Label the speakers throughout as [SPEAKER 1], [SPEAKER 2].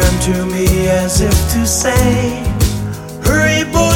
[SPEAKER 1] Turned to me as if to say, Hurry, boy,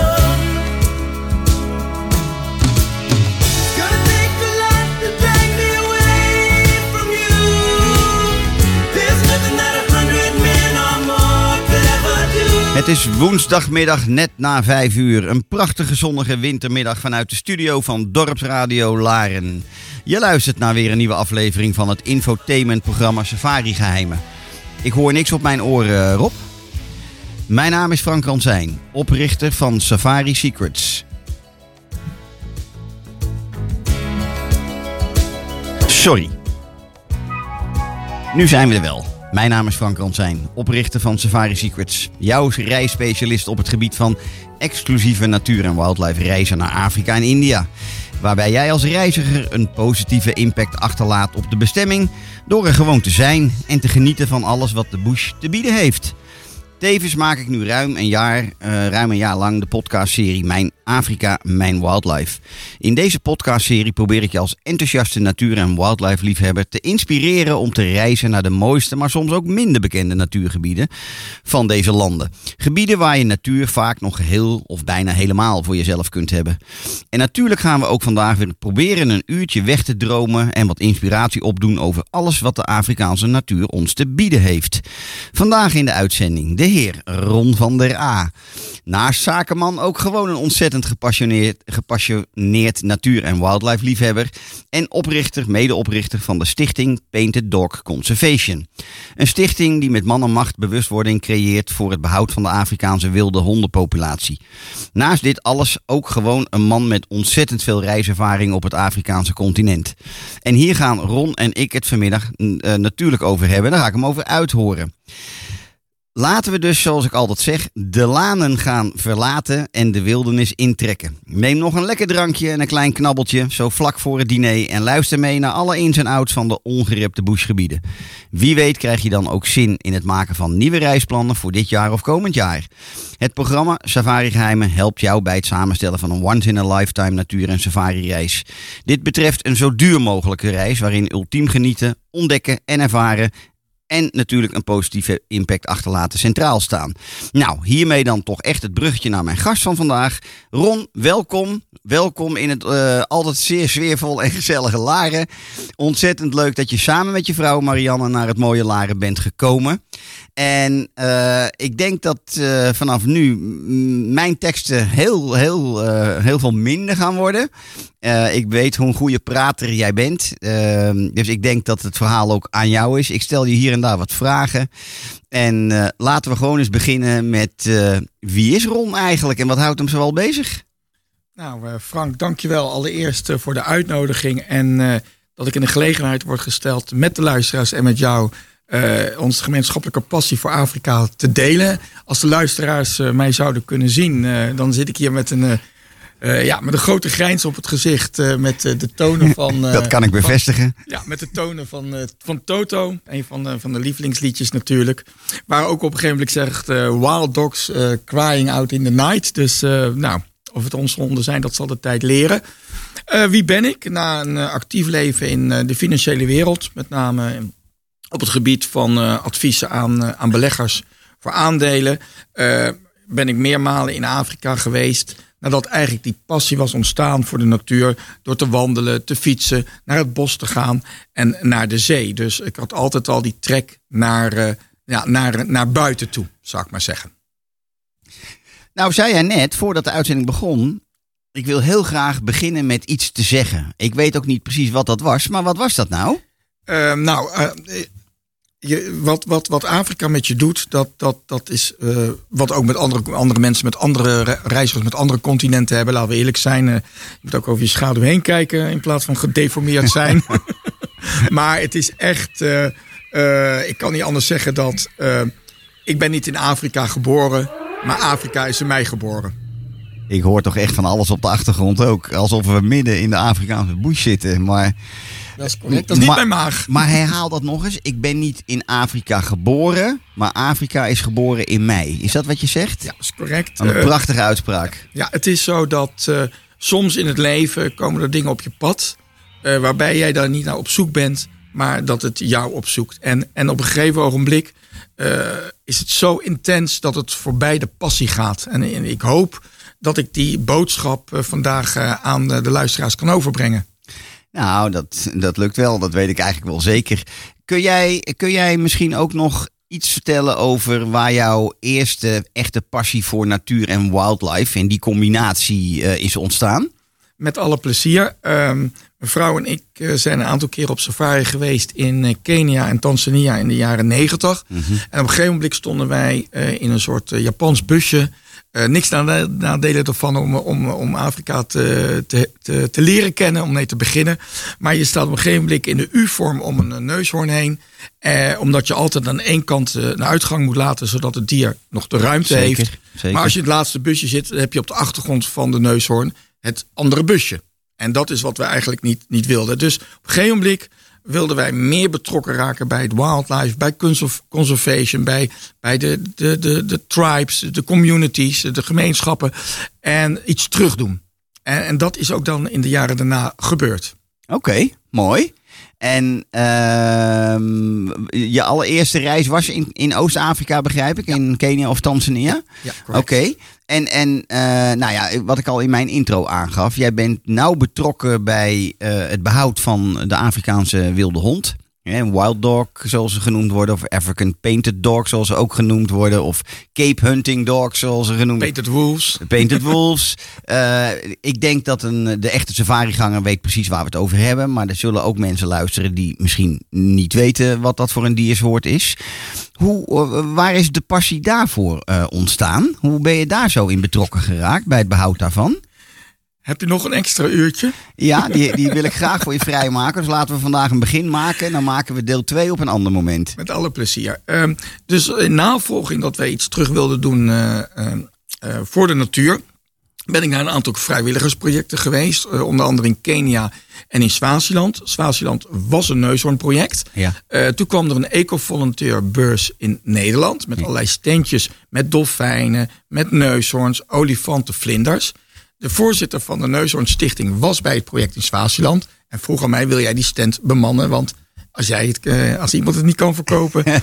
[SPEAKER 2] Het is woensdagmiddag net na 5 uur. Een prachtige zonnige wintermiddag vanuit de studio van Dorpsradio Laren. Je luistert naar weer een nieuwe aflevering van het infotainmentprogramma Safari Geheimen. Ik hoor niks op mijn oren, Rob. Mijn naam is Frank Ransijn, oprichter van Safari Secrets. Sorry. Nu zijn we er wel. Mijn naam is Frank Ransijn, oprichter van Safari Secrets. Jouw reisspecialist op het gebied van exclusieve natuur- en wildlife reizen naar Afrika en India. Waarbij jij als reiziger een positieve impact achterlaat op de bestemming... door er gewoon te zijn en te genieten van alles wat de bush te bieden heeft. Tevens maak ik nu ruim een jaar, eh, ruim een jaar lang de podcastserie Mijn Afrika, Mijn Wildlife. In deze podcastserie probeer ik je als enthousiaste natuur- en wildlife liefhebber te inspireren om te reizen naar de mooiste, maar soms ook minder bekende natuurgebieden van deze landen. Gebieden waar je natuur vaak nog geheel of bijna helemaal voor jezelf kunt hebben. En natuurlijk gaan we ook vandaag weer proberen een uurtje weg te dromen en wat inspiratie opdoen over alles wat de Afrikaanse natuur ons te bieden heeft. Vandaag in de uitzending de heer Ron van der A. Naast zakenman ook gewoon een ontzettend gepassioneerd, gepassioneerd natuur- en wildlife liefhebber. En oprichter, medeoprichter van de stichting Painted Dog Conservation. Een stichting die met man en macht bewustwording creëert voor het behoud van de Afrikaanse wilde hondenpopulatie. Naast dit alles ook gewoon een man met ontzettend veel reiservaring op het Afrikaanse continent. En hier gaan Ron en ik het vanmiddag eh, natuurlijk over hebben. Daar ga ik hem over uithoren. Laten we dus, zoals ik altijd zeg, de lanen gaan verlaten en de wildernis intrekken. Neem nog een lekker drankje en een klein knabbeltje, zo vlak voor het diner. En luister mee naar alle ins en outs van de ongerepte bushgebieden. Wie weet krijg je dan ook zin in het maken van nieuwe reisplannen voor dit jaar of komend jaar. Het programma Safari Geheimen helpt jou bij het samenstellen van een once-in-a-lifetime natuur- en safari-reis. Dit betreft een zo duur mogelijke reis waarin ultiem genieten, ontdekken en ervaren en natuurlijk een positieve impact achterlaten centraal staan. Nou, hiermee dan toch echt het bruggetje naar mijn gast van vandaag. Ron, welkom. Welkom in het eh, altijd zeer sfeervol en gezellige Laren. Ontzettend leuk dat je samen met je vrouw Marianne naar het mooie Laren bent gekomen. En eh, ik denk dat eh, vanaf nu mijn teksten heel, heel, eh, heel veel minder gaan worden. Ik weet hoe een goede prater jij bent. Ehm, dus ik denk dat het verhaal ook aan jou is. Ik stel je hier en daar wat vragen. En laten we gewoon eens beginnen met wie is Ron eigenlijk en wat houdt hem zoal bezig?
[SPEAKER 3] Nou, Frank, dankjewel allereerst voor de uitnodiging en dat ik in de gelegenheid word gesteld met de luisteraars en met jou eh, onze gemeenschappelijke passie voor Afrika te delen. Als de luisteraars eh, mij zouden kunnen zien, eh, dan zit ik hier met een, ja, met een grote grijns op het gezicht, met de tonen van...
[SPEAKER 2] dat kan ik
[SPEAKER 3] van-
[SPEAKER 2] bevestigen.
[SPEAKER 3] ja, met de tonen van, van Toto. Een van de, van de lievelingsliedjes natuurlijk. Waar ook op een gegeven moment zegt... Wild dogs crying out in the night. Dus nou, of het ons honden zijn, dat zal de tijd leren. Wie ben ik? Na een actief leven in de financiële wereld. Met name op het gebied van eh, adviezen aan, eh, aan beleggers voor aandelen. eh, ben ik meermalen in Afrika geweest. Nadat eigenlijk die passie was ontstaan voor de natuur. Door te wandelen, te fietsen, naar het bos te gaan en naar de zee. Dus ik had altijd al die trek naar, ja, naar, naar buiten toe, zou ik maar zeggen.
[SPEAKER 2] Nou, zei jij net, voordat de uitzending begon... Ik wil heel graag beginnen met iets te zeggen. Ik weet ook niet precies wat dat was, maar wat was dat nou?
[SPEAKER 3] Eh, nou, je, wat, wat, wat Afrika met je doet, dat, dat, dat is eh, wat ook met andere, andere mensen, met andere re- reizigers, met andere continenten hebben. Laten we eerlijk zijn. je moet ook over je schaduw heen kijken in plaats van gedeformeerd zijn. maar het is echt, eh, ik kan niet anders zeggen dat ik ben niet in Afrika geboren, maar Afrika is in mij geboren.
[SPEAKER 2] Ik hoor toch echt van alles op de achtergrond ook. Alsof we midden in de Afrikaanse bush zitten. Maar,
[SPEAKER 3] Dat is correct. Dat is niet
[SPEAKER 2] Maar-
[SPEAKER 3] mijn maag.
[SPEAKER 2] maar herhaal dat nog eens. Ik ben niet in Afrika geboren, maar Afrika is geboren in mij. Is dat wat je zegt?
[SPEAKER 3] Ja, dat is correct.
[SPEAKER 2] Een
[SPEAKER 3] Eh,
[SPEAKER 2] prachtige uitspraak.
[SPEAKER 3] Ja, het is zo dat eh, soms in het leven komen er dingen op je pad. eh, waarbij jij daar niet naar op zoek bent, maar dat het jou opzoekt. En, en op een gegeven ogenblik is het zo intens dat het voorbij de passie gaat. En, en ik hoop dat ik die boodschap vandaag aan de luisteraars kan overbrengen.
[SPEAKER 2] Nou, dat, dat lukt wel. Dat weet ik eigenlijk wel zeker. Kun jij, kun jij misschien ook nog iets vertellen over waar jouw eerste echte passie voor natuur en wildlife en die combinatie eh, is ontstaan?
[SPEAKER 3] Met alle plezier. Ehm, mijn vrouw en ik eh, zijn een aantal keer op safari geweest in eh, Kenia en Tanzania in de jaren negentig. En op een gegeven moment stonden wij in een soort Japans busje. Eh, niks nade- nadelen ervan om, om, om Afrika te, te, te, te leren kennen, om mee te beginnen. Maar je staat op een gegeven moment in de U-vorm om een neushoorn heen. Eh, omdat je altijd aan één kant eh, een uitgang moet laten, zodat het dier nog de ruimte
[SPEAKER 2] Zeker,
[SPEAKER 3] heeft.
[SPEAKER 2] zeker.
[SPEAKER 3] Maar als je in het laatste busje zit, dan heb je op de achtergrond van de neushoorn het andere busje. En dat is wat we eigenlijk niet, niet wilden. Dus op een gegeven moment wilden wij meer betrokken raken bij het wildlife, bij conserv- conservation, bij, bij de, de, de, de tribes, de communities, de gemeenschappen. En iets terugdoen. En, en dat is ook dan in de jaren daarna gebeurd.
[SPEAKER 2] Oké, mooi. En ehm, je allereerste reis was in, in Oost-Afrika, begrijp ik, in Kenia of Tanzania?
[SPEAKER 3] Ja,
[SPEAKER 2] Oké. En, en eh, nou ja, wat ik al in mijn intro aangaf, jij bent nauw betrokken bij eh, het behoud van de Afrikaanse wilde hond. Hè, wild dog, zoals ze genoemd worden, of African painted dog, zoals ze ook genoemd worden, of Cape hunting dog, zoals ze genoemd worden.
[SPEAKER 3] Painted Wolves.
[SPEAKER 2] Painted Wolves. Eh, ik denk dat een, de echte safariganger weet precies waar we het over hebben. Maar er zullen ook mensen luisteren die misschien niet weten wat dat voor een diersoort is. Hoe, eh, waar is de passie daarvoor eh, ontstaan? Hoe ben je daar zo in betrokken geraakt bij het behoud daarvan?
[SPEAKER 3] Hebt u nog een extra uurtje?
[SPEAKER 2] Ja, die, die wil ik graag voor je vrijmaken. Dus laten we vandaag een begin maken. En dan maken we deel 2 op een ander moment.
[SPEAKER 3] Met alle plezier. Ehm, dus in navolging dat wij iets terug wilden doen eh, eh, eh, voor de natuur, ben ik naar een aantal vrijwilligersprojecten geweest. eh, onder andere in Kenia en in Swaziland. Swaziland was een neushoornproject.
[SPEAKER 2] Ja.
[SPEAKER 3] Toen kwam er een eco-volunteer beurs in Nederland. Met allerlei standjes met dolfijnen, met neushoorns, olifanten, vlinders. De voorzitter van de Neushoorn Stichting was bij het project in Swaziland. En vroeg aan mij, wil jij die stand bemannen? Want als, jij het, eh, als iemand het niet kan verkopen,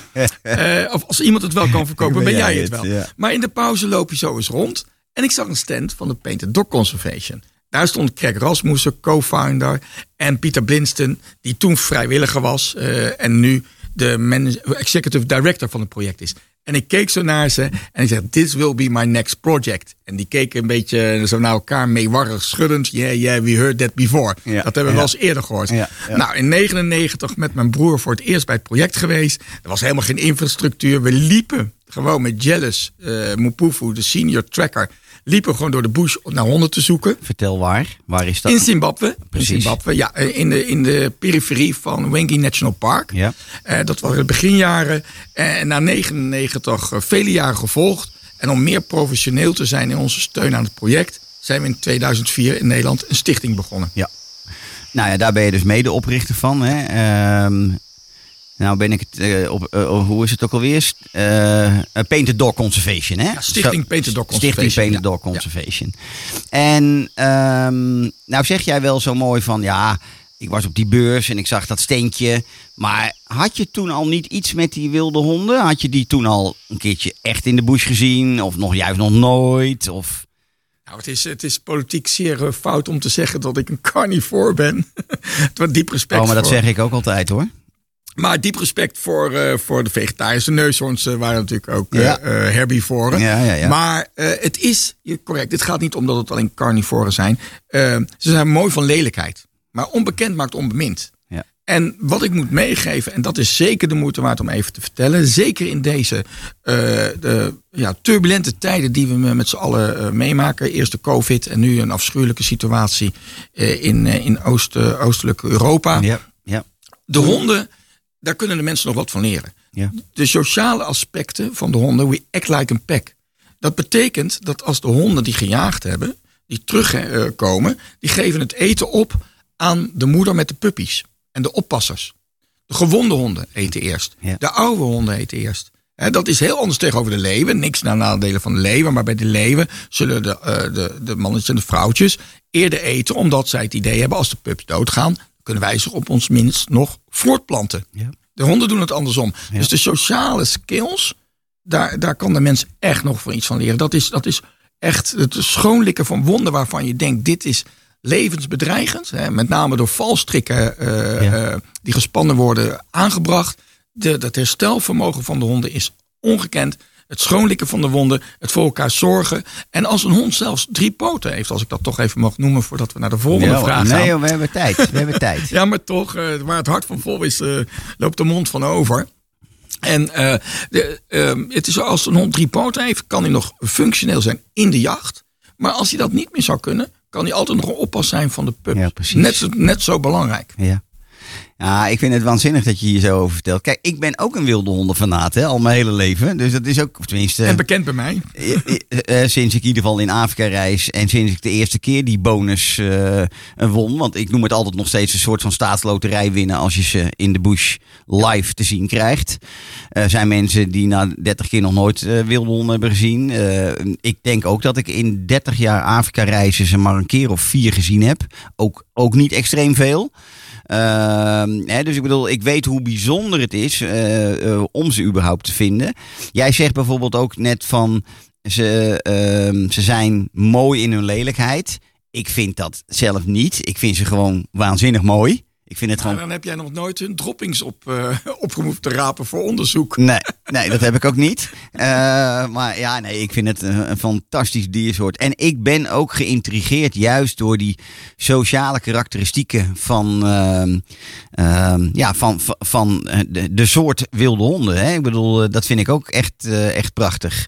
[SPEAKER 3] eh, of als iemand het wel kan verkopen, ben, jij het wel.
[SPEAKER 2] ja.
[SPEAKER 3] Maar in de pauze loop je zo eens rond. En ik zag een stand van de Painted Dog Conservation. Daar stond Craig Rasmussen, co-founder. En Pieter Blinston, die toen vrijwilliger was. eh, en nu de executive director van het project is. En ik keek zo naar ze en ik zeg, this will be my next project. En die keken een beetje zo naar elkaar, meewarrig schuddend. Yeah, yeah, we heard that before.
[SPEAKER 2] Ja,
[SPEAKER 3] dat hebben we
[SPEAKER 2] ja.
[SPEAKER 3] wel eens eerder gehoord.
[SPEAKER 2] Ja.
[SPEAKER 3] Nou, in 99 met mijn broer voor het eerst bij het project geweest. Er was helemaal geen infrastructuur. We liepen gewoon met Jealous, Mupufu, de senior tracker. Liepen gewoon door de bush naar honden te zoeken.
[SPEAKER 2] Vertel waar. Waar is dat?
[SPEAKER 3] In Zimbabwe.
[SPEAKER 2] Precies.
[SPEAKER 3] In Zimbabwe, ja. eh, In de, in de periferie van Wengi National Park.
[SPEAKER 2] Ja.
[SPEAKER 3] Eh, dat waren de beginjaren. En na 99 eh, vele jaren gevolgd. En om meer professioneel te zijn in onze steun aan het project... zijn we in 2004 in Nederland een stichting begonnen.
[SPEAKER 2] Ja. Nou ja, daar ben je dus medeoprichter van. Hè? Ehm, nou ben ik het, eh, op, eh, hoe is het ook alweer? St- eh Painted Dog Conservation, hè?
[SPEAKER 3] Ja, Stichting Painted Dog
[SPEAKER 2] Stichting
[SPEAKER 3] Conservation,
[SPEAKER 2] Painted
[SPEAKER 3] ja.
[SPEAKER 2] Dog Conservation. En ehm, nou zeg jij wel zo mooi van, ja, ik was op die beurs en ik zag dat steentje. Maar had je toen al niet iets met die wilde honden? Had je die toen al een keertje echt in de bush gezien? Of nog juist nog nooit? Of...
[SPEAKER 3] Nou, het, is, het is politiek zeer fout om te zeggen dat ik een carnivore ben. Wat diep respect
[SPEAKER 2] Oh, maar dat
[SPEAKER 3] voor.
[SPEAKER 2] zeg ik ook altijd hoor.
[SPEAKER 3] Maar diep respect voor, eh, voor de vegetarische neushoorns eh, waren natuurlijk ook eh,
[SPEAKER 2] Ja.
[SPEAKER 3] eh, herbivoren.
[SPEAKER 2] Ja, ja, ja.
[SPEAKER 3] Maar eh, het is je- correct. Het gaat niet om dat het alleen carnivoren zijn. Eh, ze zijn mooi van lelijkheid. Maar onbekend maakt onbemind.
[SPEAKER 2] Ja.
[SPEAKER 3] En wat ik moet meegeven, en dat is zeker de moeite waard om even te vertellen. Zeker in deze eh, de, ja, turbulente tijden die we met z'n allen eh, meemaken. Eerst de COVID en nu een afschuwelijke situatie eh, in, eh, in Oost, eh, oostelijk Europa.
[SPEAKER 2] Ja, ja.
[SPEAKER 3] De honden, daar kunnen de mensen nog wat van leren.
[SPEAKER 2] Ja.
[SPEAKER 3] De sociale aspecten van de honden, we act like a pack. Dat betekent dat als de honden die gejaagd hebben, die terugkomen, die geven het eten op aan de moeder met de puppies en de oppassers. De gewonde honden eten eerst.
[SPEAKER 2] Ja.
[SPEAKER 3] De oude honden eten eerst. Hè, dat is heel anders tegenover de leeuwen. Niks naar nadelen van de leeuwen. Maar bij de leeuwen zullen de, eh, de, de mannetjes en de vrouwtjes eerder eten. Omdat zij het idee hebben als de pups doodgaan. Kunnen wij zich op ons minst nog voortplanten.
[SPEAKER 2] Ja.
[SPEAKER 3] De honden doen het andersom. Dus de sociale skills, daar, daar kan de mens echt nog voor iets van leren. Dat is, dat is echt het schoonlikken van wonden waarvan je denkt, dit is levensbedreigend. Hè, met name door valstrikken eh,
[SPEAKER 2] Ja.
[SPEAKER 3] eh, die gespannen worden aangebracht. De, dat herstelvermogen van de honden is ongekend. Het schoonlikken van de wonden, het voor elkaar zorgen. En als een hond zelfs drie poten heeft, als ik dat toch even mag noemen voordat we naar de volgende
[SPEAKER 2] Ja,
[SPEAKER 3] vraag gaan.
[SPEAKER 2] nee, joh, we hebben tijd. We hebben tijd.
[SPEAKER 3] Ja, maar toch, eh, waar het hart van vol is, eh, loopt de mond van over. En eh, de, het is zo, als een hond drie poten heeft, kan hij nog functioneel zijn in de jacht. Maar als hij dat niet meer zou kunnen, kan hij altijd nog een oppas zijn van de pup.
[SPEAKER 2] Ja,
[SPEAKER 3] net, net zo belangrijk.
[SPEAKER 2] Ja. Ja, ik vind het waanzinnig dat je hier zo over vertelt. Kijk, ik ben ook een wilde hondenfanaat, hè, al mijn hele leven. Dus dat is ook, tenminste,
[SPEAKER 3] En bekend bij mij.
[SPEAKER 2] eh, eh, eh, sinds ik in ieder geval in Afrika reis en sinds ik de eerste keer die bonus won. Want ik noem het altijd nog steeds een soort van staatsloterij winnen als je ze in de bush live te zien krijgt. Er zijn mensen die na 30 keer nog nooit wilde honden hebben gezien. Ik denk ook dat ik in 30 jaar Afrika reizen ze maar een keer of vier gezien heb. Ook, ook niet extreem veel. Hè, dus ik bedoel, ik weet hoe bijzonder het is eh, eh, om ze überhaupt te vinden. Jij zegt bijvoorbeeld ook net van ze, ehm, ze zijn mooi in hun lelijkheid. Ik vind dat zelf niet. Ik vind ze gewoon waanzinnig mooi. Ik vind het
[SPEAKER 3] Maar
[SPEAKER 2] gewoon...
[SPEAKER 3] dan heb jij nog nooit hun droppings op, opgemoefd te rapen voor onderzoek.
[SPEAKER 2] Nee, nee, dat heb ik ook niet. Eh, maar ja, nee, ik vind het een, een fantastisch diersoort. En ik ben ook geïntrigeerd juist door die sociale karakteristieken van, ehm, ehm, ja, van, van, eh, de, de soort wilde honden. Hè? Ik bedoel, dat vind ik ook echt, echt prachtig.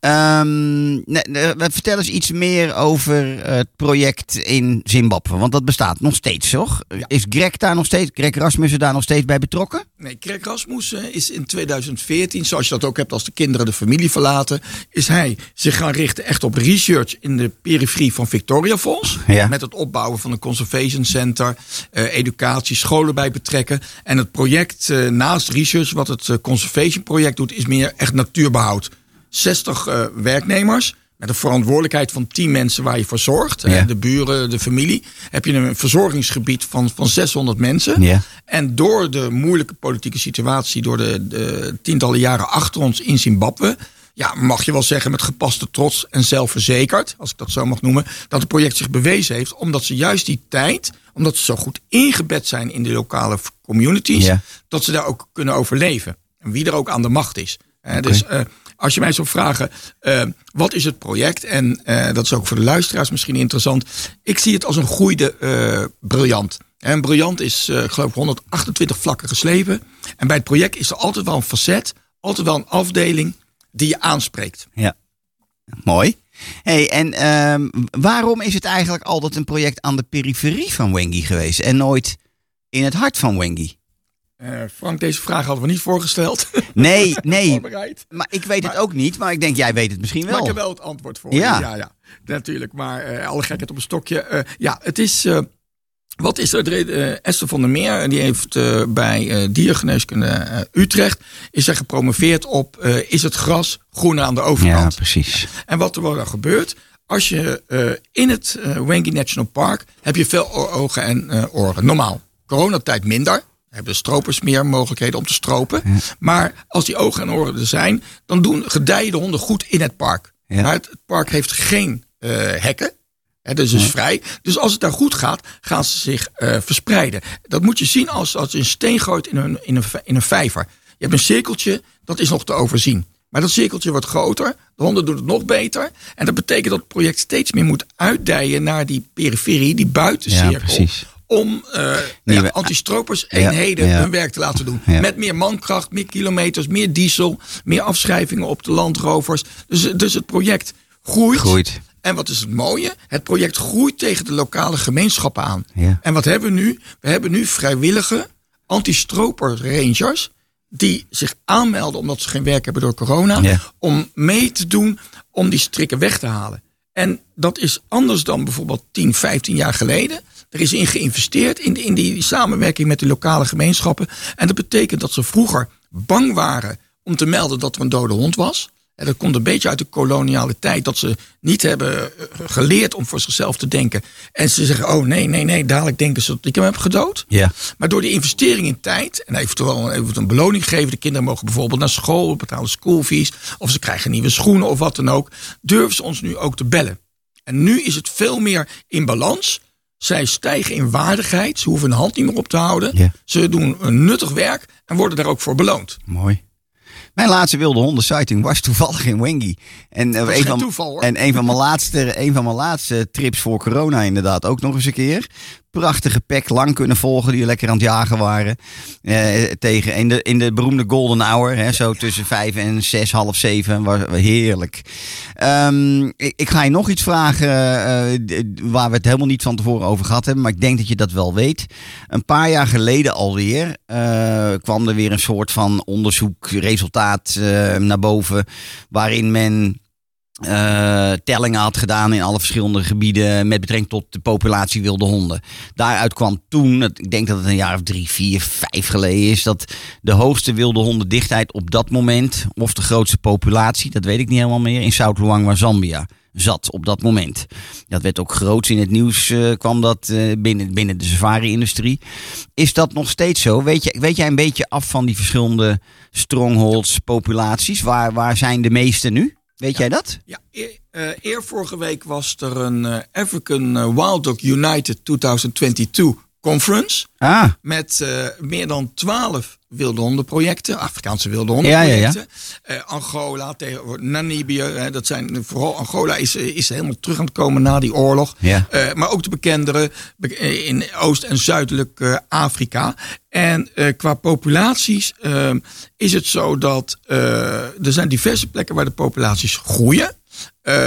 [SPEAKER 2] Ehm, nee, nee, vertel eens iets meer over het project in Zimbabwe. Want dat bestaat nog steeds, toch? Is Greg daar nog steeds, Greg Rasmussen daar nog steeds bij betrokken?
[SPEAKER 3] Nee, Craig Rasmussen is in 2014, zoals je dat ook hebt als de kinderen de familie verlaten, is hij zich gaan richten echt op research in de periferie van Victoria Falls.
[SPEAKER 2] Ja.
[SPEAKER 3] Met het opbouwen van een conservation center, eh, educatie, scholen bij betrekken. En het project eh, naast research, wat het eh, conservation project doet, is meer echt natuurbehoud. 60 eh, werknemers. Met een verantwoordelijkheid van 10 mensen waar je voor zorgt.
[SPEAKER 2] Ja.
[SPEAKER 3] De buren, de familie. Heb je een verzorgingsgebied van, van 600 mensen.
[SPEAKER 2] Ja.
[SPEAKER 3] En door de moeilijke politieke situatie, door de, de tientallen jaren achter ons in Zimbabwe. Ja, mag je wel zeggen met gepaste trots en zelfverzekerd, als ik dat zo mag noemen, dat het project zich bewezen heeft, omdat ze juist die tijd, omdat ze zo goed ingebed zijn in de lokale communities,
[SPEAKER 2] Ja.
[SPEAKER 3] dat ze daar ook kunnen overleven. En wie er ook aan de macht is. Eh, Dus als je mij zou vragen, eh, wat is het project? En eh, dat is ook voor de luisteraars misschien interessant. Ik zie het als een groeide eh, briljant. En briljant is, eh, ik geloof, 128 vlakken geslepen. En bij het project is er altijd wel een facet, altijd wel een afdeling die je aanspreekt.
[SPEAKER 2] Ja. Mooi. Hey, en ehm, waarom is het eigenlijk altijd een project aan de periferie van Wengi geweest en nooit in het hart van Wengi?
[SPEAKER 3] Eh, Frank, deze vraag hadden we niet voorgesteld.
[SPEAKER 2] Nee, nee. Maar ik weet het ook niet, maar ik denk jij weet het misschien
[SPEAKER 3] Maar ik
[SPEAKER 2] wel.
[SPEAKER 3] heb wel het antwoord voor
[SPEAKER 2] Ja.
[SPEAKER 3] Ja, ja. Natuurlijk. Maar eh, alle gekheid op een stokje. Eh, ja, het is. wat is er? Esther van der Meer, die heeft bij diergeneeskunde Utrecht, is er gepromoveerd op is het gras groener aan de
[SPEAKER 2] Ja,
[SPEAKER 3] overkant.
[SPEAKER 2] precies.
[SPEAKER 3] En wat er dan gebeurt, als je in het Wengi National Park heb je veel ogen en oren. Normaal. Coronatijd minder. Hebben de stropers meer mogelijkheden om te stropen. Maar als die ogen en oren er zijn, dan doen gedijen de honden goed in het park.
[SPEAKER 2] Ja.
[SPEAKER 3] Maar het, het park heeft geen eh, hekken. Hè, dus is vrij. Dus als het daar goed gaat, gaan ze zich eh, verspreiden. Dat moet je zien als, als je een steen gooit in een, in, een, in een vijver. Je hebt een cirkeltje, dat is nog te overzien. Maar dat cirkeltje wordt groter. De honden doen het nog beter. En dat betekent dat het project steeds meer moet uitdijen naar die periferie, die buitencirkel.
[SPEAKER 2] Ja, precies.
[SPEAKER 3] Om
[SPEAKER 2] Nieuwe-
[SPEAKER 3] ja, antistropers eenheden
[SPEAKER 2] ja.
[SPEAKER 3] hun werk te laten doen. Met meer mankracht, meer kilometers, meer diesel, meer afschrijvingen op de landrovers. Dus, dus het project groeit.
[SPEAKER 2] Groeit.
[SPEAKER 3] En wat is het mooie? Het project groeit tegen de lokale gemeenschappen aan. En wat hebben we nu? We hebben nu vrijwillige anti-stroper rangers die zich aanmelden omdat ze geen werk hebben door corona. Om mee te doen om die strikken weg te halen. En dat is anders dan bijvoorbeeld 10, 15 jaar geleden. Er is in geïnvesteerd in, in die samenwerking met de lokale gemeenschappen. En dat betekent dat ze vroeger bang waren om te melden dat er een dode hond was. En dat komt een beetje uit de koloniale tijd. Dat ze niet hebben eh, geleerd om voor zichzelf te denken. En ze zeggen, oh nee, nee, nee, dadelijk denken ze dat ik hem heb gedood.
[SPEAKER 2] Ja.
[SPEAKER 3] Maar door die investering in tijd en eventueel even een beloning geven. De kinderen mogen bijvoorbeeld naar school, betalen schoolfees. Of ze krijgen nieuwe schoenen of wat dan ook. Durven ze ons nu ook te bellen. En nu is het veel meer in balans. Zij stijgen in waardigheid. Ze hoeven hun hand niet meer op te houden. Ze doen een nuttig werk en worden daar ook voor beloond.
[SPEAKER 2] Mooi. Mijn laatste wilde honden sighting was toevallig in Wengi. En, eh, een van,
[SPEAKER 3] toeval.
[SPEAKER 2] En een van, mijn laatste, een van mijn laatste trips voor corona inderdaad ook nog eens een keer. Prachtige pek, lang kunnen volgen, die lekker aan het jagen waren. Eh, tegen, in, de, in de beroemde golden hour, hè, zo tussen vijf en zes, half zeven. Was heerlijk. Ehm, ik, ik ga je nog iets vragen eh, waar we het helemaal niet van tevoren over gehad hebben. Maar ik denk dat je dat wel weet. Een paar jaar geleden alweer eh, kwam er weer een soort van onderzoekresultaat eh, naar boven. Waarin men eh, tellingen had gedaan in alle verschillende gebieden met betrekking tot de populatie wilde honden. Daaruit kwam toen, ik denk dat het een jaar of drie, vier, vijf geleden is, dat de hoogste wilde hondendichtheid op dat moment, of de grootste populatie, dat weet ik niet helemaal meer, in South Luangwa, Zambia zat op dat moment. Dat werd ook groots in het nieuws, eh, kwam dat eh, binnen, binnen de safari-industrie. Is dat nog steeds zo? Weet, je, weet jij een beetje af van die verschillende strongholds, populaties? Waar, waar zijn de meeste nu? Weet jij dat?
[SPEAKER 3] Ja, eer, eh, eer vorige week was er een eh, African eh, Wild Dog United 2022 Conference.
[SPEAKER 2] Ah,
[SPEAKER 3] Met eh, meer dan twaalf wilde hondenprojecten, Afrikaanse wilde
[SPEAKER 2] Ja, ja, ja.
[SPEAKER 3] hondenprojecten. Eh, Angola, tegen Namibië, hè, dat zijn vooral Angola is, eh, is helemaal terug aan het komen na die oorlog.
[SPEAKER 2] Ja.
[SPEAKER 3] Maar ook de bekendere be- in Oost- en Zuidelijk Afrika. En qua populaties is het zo dat er zijn diverse plekken waar de populaties groeien.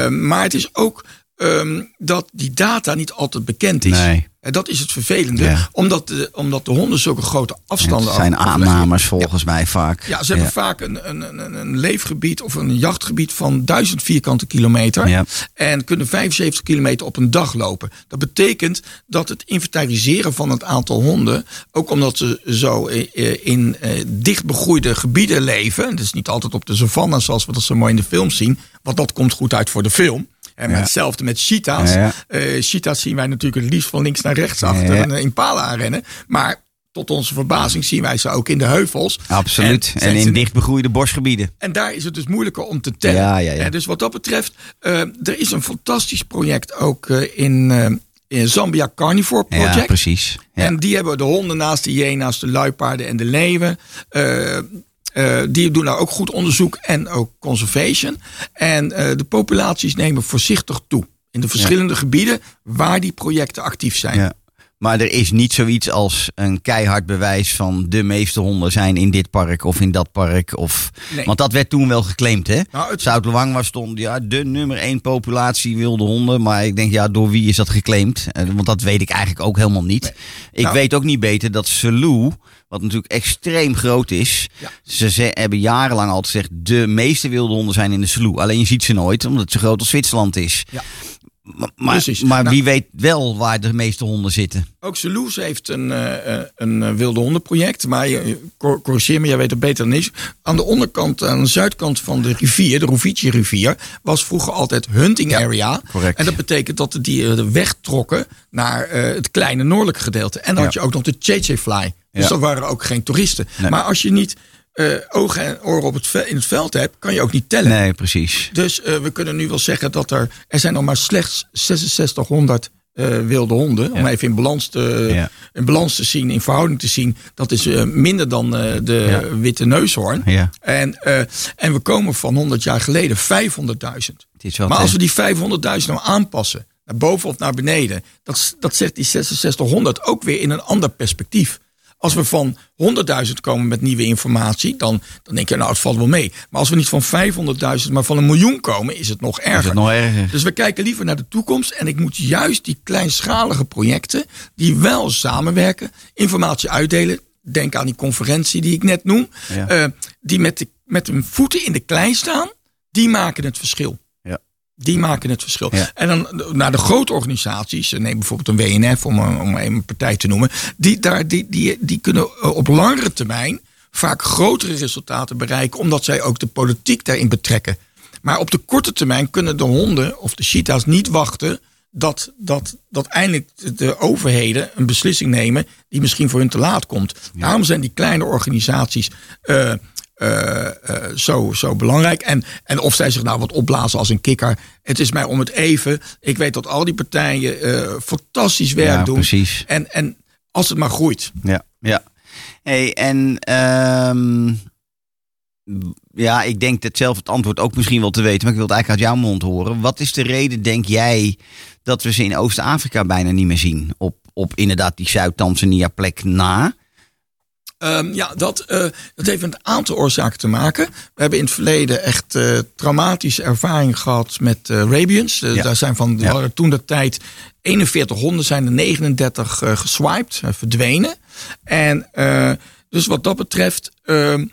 [SPEAKER 3] Maar het is ook ehm, dat die data niet altijd bekend is.
[SPEAKER 2] Nee.
[SPEAKER 3] En dat is het vervelende,
[SPEAKER 2] Ja.
[SPEAKER 3] omdat, de, omdat de honden zulke grote afstanden
[SPEAKER 2] het zijn aannames volgens mij vaak.
[SPEAKER 3] Ja, ze hebben vaak een, een, een, een leefgebied of een jachtgebied van 1000 vierkante kilometer. En kunnen 75 kilometer op een dag lopen. Dat betekent dat het inventariseren van het aantal honden, ook omdat ze zo eh, eh, in eh, dicht begroeide gebieden leven. Dus niet altijd op de savanne zoals we dat zo mooi in de film zien. Want dat komt goed uit voor de film. En
[SPEAKER 2] Ja.
[SPEAKER 3] hetzelfde met cheetahs.
[SPEAKER 2] Ja.
[SPEAKER 3] Eh, cheetahs zien wij natuurlijk het liefst van links naar rechts achter
[SPEAKER 2] Ja, ja.
[SPEAKER 3] een impala aanrennen. Maar tot onze verbazing zien wij ze ook in de heuvels.
[SPEAKER 2] Absoluut. En, in dichtbegroeide bosgebieden.
[SPEAKER 3] en daar is het dus moeilijker om te tellen.
[SPEAKER 2] Ja, ja, ja.
[SPEAKER 3] En dus wat dat betreft, eh, er is een fantastisch project ook eh, in, eh, in Zambia Carnivore Project.
[SPEAKER 2] Ja, precies. Ja.
[SPEAKER 3] En die hebben de honden naast de hyena's, de luipaarden en de leeuwen. Eh, die doen daar ook goed onderzoek en ook conservation. En eh, de populaties nemen voorzichtig toe. In de verschillende gebieden waar die projecten actief zijn.
[SPEAKER 2] Ja. Maar er is niet zoiets als een keihard bewijs van de meeste honden zijn in dit park of in dat park. Of...
[SPEAKER 3] Nee.
[SPEAKER 2] Want dat werd toen wel geclaimd, hè?
[SPEAKER 3] Nou, het-
[SPEAKER 2] Zuid-Luang was stond ja, de nummer één populatie wilde honden. Maar ik denk, ja, door wie is dat geclaimd? Eh, Want dat weet ik eigenlijk ook helemaal niet. Ik
[SPEAKER 3] Nou-
[SPEAKER 2] weet ook niet beter dat Selous, wat natuurlijk extreem groot is.
[SPEAKER 3] Ja.
[SPEAKER 2] Ze ze hebben jarenlang altijd gezegd, de meeste wilde honden zijn in de Selous. Alleen je ziet ze nooit, omdat het zo groot als Zwitserland is.
[SPEAKER 3] Ja.
[SPEAKER 2] Maar, maar,
[SPEAKER 3] Precies.
[SPEAKER 2] maar
[SPEAKER 3] Nou-
[SPEAKER 2] wie weet wel waar de meeste honden zitten.
[SPEAKER 3] Ook Zeloes heeft een, eh, eh, een eh, wilde hondenproject. Maar je, je- cor- corrigeer me, jij weet het beter dan ik. Aan de onderkant, aan de zuidkant van de rivier, de Rufiji-rivier, was vroeger altijd hunting area.
[SPEAKER 2] correct.
[SPEAKER 3] En dat betekent dat de dieren wegtrokken naar het kleine noordelijke gedeelte. En dan had je ook nog de Cheche-fly. Dus
[SPEAKER 2] Ja.
[SPEAKER 3] dat waren ook geen toeristen.
[SPEAKER 2] Nee.
[SPEAKER 3] Maar als je niet eh, ogen en oren op het in het veld hebt, kan je ook niet tellen.
[SPEAKER 2] Nee, precies.
[SPEAKER 3] Dus eh, we kunnen nu wel zeggen dat er... Er zijn nog maar slechts 6600 eh, wilde honden. Om even in balans, te,
[SPEAKER 2] Ja.
[SPEAKER 3] in balans te zien, in verhouding te zien. Dat is minder dan de
[SPEAKER 2] Ja.
[SPEAKER 3] witte neushoorn.
[SPEAKER 2] Ja.
[SPEAKER 3] En, en we komen van 100 jaar geleden 500.000.
[SPEAKER 2] Het is wel
[SPEAKER 3] Maar als we die 500.000 nou aanpassen, naar boven of naar beneden, dat, dat zet die 6600 ook weer in een ander perspectief. Als we van 100.000 komen met nieuwe informatie, dan, dan denk je, nou, het valt wel mee. Maar als we niet van 500.000, maar van een miljoen komen, is het nog erger.
[SPEAKER 2] is het nog erger.
[SPEAKER 3] Dus we kijken liever naar de toekomst. En ik moet juist die kleinschalige projecten, die wel samenwerken, informatie uitdelen. Denk aan die conferentie die ik net noem.
[SPEAKER 2] Ja.
[SPEAKER 3] eh, die met, de, met hun voeten in de klei staan, die maken het verschil. Die maken het verschil.
[SPEAKER 2] Ja.
[SPEAKER 3] En dan naar de grote organisaties, eh, neem bijvoorbeeld een WNF om, een- om een partij te noemen, die, daar, die, die, die kunnen eh, op langere termijn vaak grotere resultaten bereiken, omdat zij ook de politiek daarin betrekken. Maar op de korte termijn kunnen de honden of de cheetahs niet wachten dat, dat, dat eindelijk de overheden een beslissing nemen die misschien voor hun te laat komt. Daarom zijn die kleine organisaties eh, eh, eh, zo, zo belangrijk. En, en of zij zich nou wat opblazen als een kikker. Het is mij om het even. Ik weet dat al die partijen eh, fantastisch werk
[SPEAKER 2] Ja,
[SPEAKER 3] doen.
[SPEAKER 2] precies.
[SPEAKER 3] En, en als het maar groeit.
[SPEAKER 2] Ja, ja. Hey, en ehm, ja, ik denk dat zelf het antwoord ook misschien wel te weten, maar ik wil het eigenlijk uit jouw mond horen. Wat is de reden, denk jij, dat we ze in Oost-Afrika bijna niet meer zien? Op, op inderdaad die Zuid-Tanzania plek na.
[SPEAKER 3] Ehm, ja, dat, eh, dat heeft met een aantal oorzaken te maken. We hebben in het verleden echt eh, traumatische ervaring gehad met rabians. Eh,
[SPEAKER 2] Ja.
[SPEAKER 3] Daar zijn van
[SPEAKER 2] Ja.
[SPEAKER 3] toen de tijd 41 honden, zijn er 39 eh, geswiped, verdwenen. En dus wat dat betreft, ehm,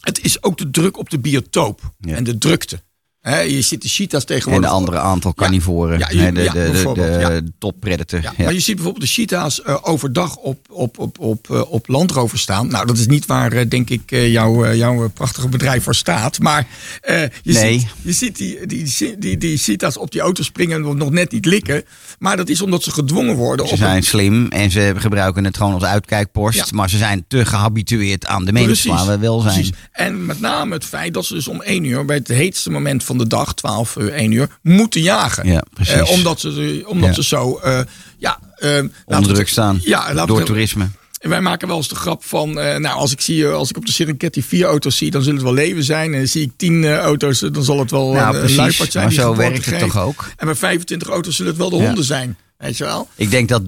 [SPEAKER 3] het is ook de druk op de biotoop
[SPEAKER 2] Ja.
[SPEAKER 3] en de drukte. Je ziet de cheetahs
[SPEAKER 2] En
[SPEAKER 3] tegenwoordig.
[SPEAKER 2] de andere aantal carnivoren.
[SPEAKER 3] Ja, je-
[SPEAKER 2] de,
[SPEAKER 3] ja,
[SPEAKER 2] de, de, top predator.
[SPEAKER 3] Maar je ziet bijvoorbeeld de cheetahs eh, overdag op, op, op, op, eh, op landrover staan. Nou, dat is niet waar, eh, denk ik, jouw, jouw prachtige bedrijf voor staat. Maar je,
[SPEAKER 2] Nee.
[SPEAKER 3] ziet, je ziet die, die, die, die, die cheetahs op die auto springen en nog net niet likken. Maar dat is omdat ze gedwongen worden.
[SPEAKER 2] Ze zijn
[SPEAKER 3] een-
[SPEAKER 2] slim en ze gebruiken het gewoon als uitkijkpost. Maar ze zijn te gehabitueerd aan de mens waar we wel zijn.
[SPEAKER 3] Precies. En met name het feit dat ze dus om één uur bij het heetste moment van van de dag, 12 uur, 1 uur, moeten jagen.
[SPEAKER 2] Ja, precies.
[SPEAKER 3] Eh, omdat ze, omdat
[SPEAKER 2] Ja.
[SPEAKER 3] ze zo eh, ja, we
[SPEAKER 2] Onder druk staan.
[SPEAKER 3] Ja,
[SPEAKER 2] door
[SPEAKER 3] het-
[SPEAKER 2] toerisme.
[SPEAKER 3] en wij maken wel eens de grap van, nou, als ik, zie, als ik op de Serengeti vier auto's zie, dan zullen het wel leven zijn. En zie ik tien auto's, dan zal het wel
[SPEAKER 2] Nou,
[SPEAKER 3] een
[SPEAKER 2] precies.
[SPEAKER 3] luipaard zijn.
[SPEAKER 2] Maar
[SPEAKER 3] die
[SPEAKER 2] zo werkt het toch ook?
[SPEAKER 3] En bij 25 auto's zullen het wel de
[SPEAKER 2] Ja.
[SPEAKER 3] honden zijn. Weet je wel?
[SPEAKER 2] Ik denk dat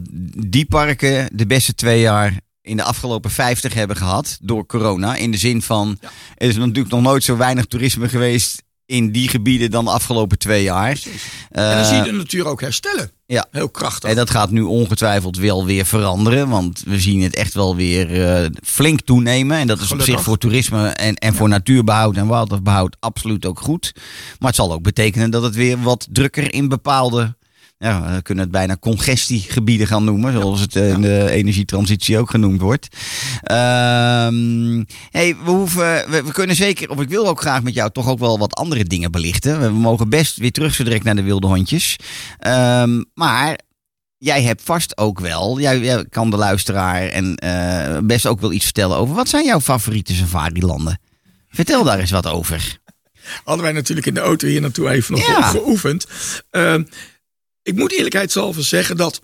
[SPEAKER 2] die parken de beste twee jaar in de afgelopen 50 hebben gehad door corona. In de zin van, er is natuurlijk nog nooit zo weinig toerisme geweest in die gebieden dan de afgelopen twee jaar.
[SPEAKER 3] En dan zie je
[SPEAKER 2] Eh,
[SPEAKER 3] de natuur ook herstellen.
[SPEAKER 2] ja.
[SPEAKER 3] Heel krachtig.
[SPEAKER 2] En dat gaat nu ongetwijfeld wel weer veranderen. Want we zien het echt wel weer eh, flink toenemen. En dat is op zich voor toerisme en, en voor natuurbehoud en wildlifebehoud absoluut ook goed. Maar het zal ook betekenen dat het weer wat drukker in bepaalde... Ja, we kunnen het bijna congestiegebieden gaan noemen. Zoals het eh, in de energietransitie ook genoemd wordt. Ehm hey, we, hoeven, we, we kunnen zeker, of ik wil ook graag met jou toch ook wel wat andere dingen belichten. We, mogen best weer terug zo direct naar de wilde hondjes. Ehm, maar jij hebt vast ook wel, jij, jij kan de luisteraar en eh, best ook wel iets vertellen over. Wat zijn jouw favoriete safari-landen? Vertel daar eens wat over.
[SPEAKER 3] Hadden wij natuurlijk in de auto hier naartoe even nog
[SPEAKER 2] Ja.
[SPEAKER 3] geoefend. Ehm, ik moet eerlijkheidshalve zeggen dat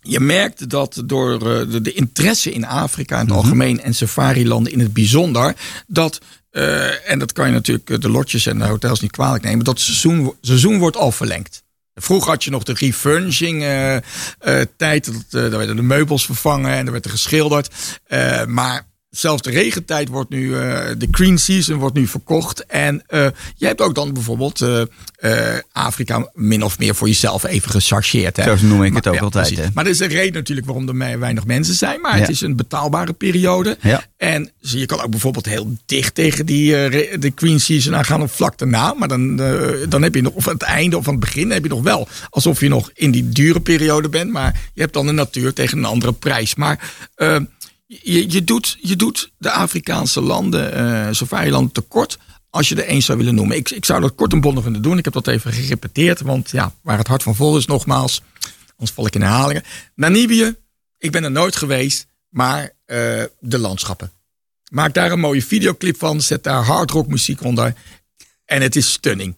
[SPEAKER 3] je merkt dat door eh, de, de interesse in Afrika in het algemeen en safari-landen in het bijzonder, dat, eh, en dat kan je natuurlijk eh, de lotjes en de hotels niet kwalijk nemen, dat het seizoen, seizoen wordt al verlengd. Vroeger had je nog de refurnishing tijd. Dat, eh, daar werden de meubels vervangen en er werd er geschilderd. Maar zelfs de regentijd wordt nu, eh, de green season wordt nu verkocht. En eh je hebt ook dan bijvoorbeeld eh, Afrika min of meer voor jezelf even gechargeerd. Hè?
[SPEAKER 2] Zo noem ik het ook altijd, hè?
[SPEAKER 3] Maar er is een reden natuurlijk waarom er weinig mensen zijn. Maar
[SPEAKER 2] Ja.
[SPEAKER 3] het is een betaalbare periode.
[SPEAKER 2] Ja.
[SPEAKER 3] En zie je kan ook bijvoorbeeld heel dicht tegen die, de Queen Season aan gaan of vlak daarna. Maar dan, dan heb je nog, of aan het einde of aan het begin heb je nog wel. Alsof je nog in die dure periode bent. Maar je hebt dan de natuur tegen een andere prijs. Maar je, je, doet, je doet de Afrikaanse landen, eh safari-landen tekort. Als je er één zou willen noemen. Ik, ik zou dat kort en bondig willen doen. Ik heb dat even gerepeteerd. Want ja, waar het hart van vol is, nogmaals. Anders val ik in herhalingen. Namibië, ik ben er nooit geweest. Maar eh, de landschappen. Maak daar een mooie videoclip van. Zet daar hardrock muziek onder. En het is stunning.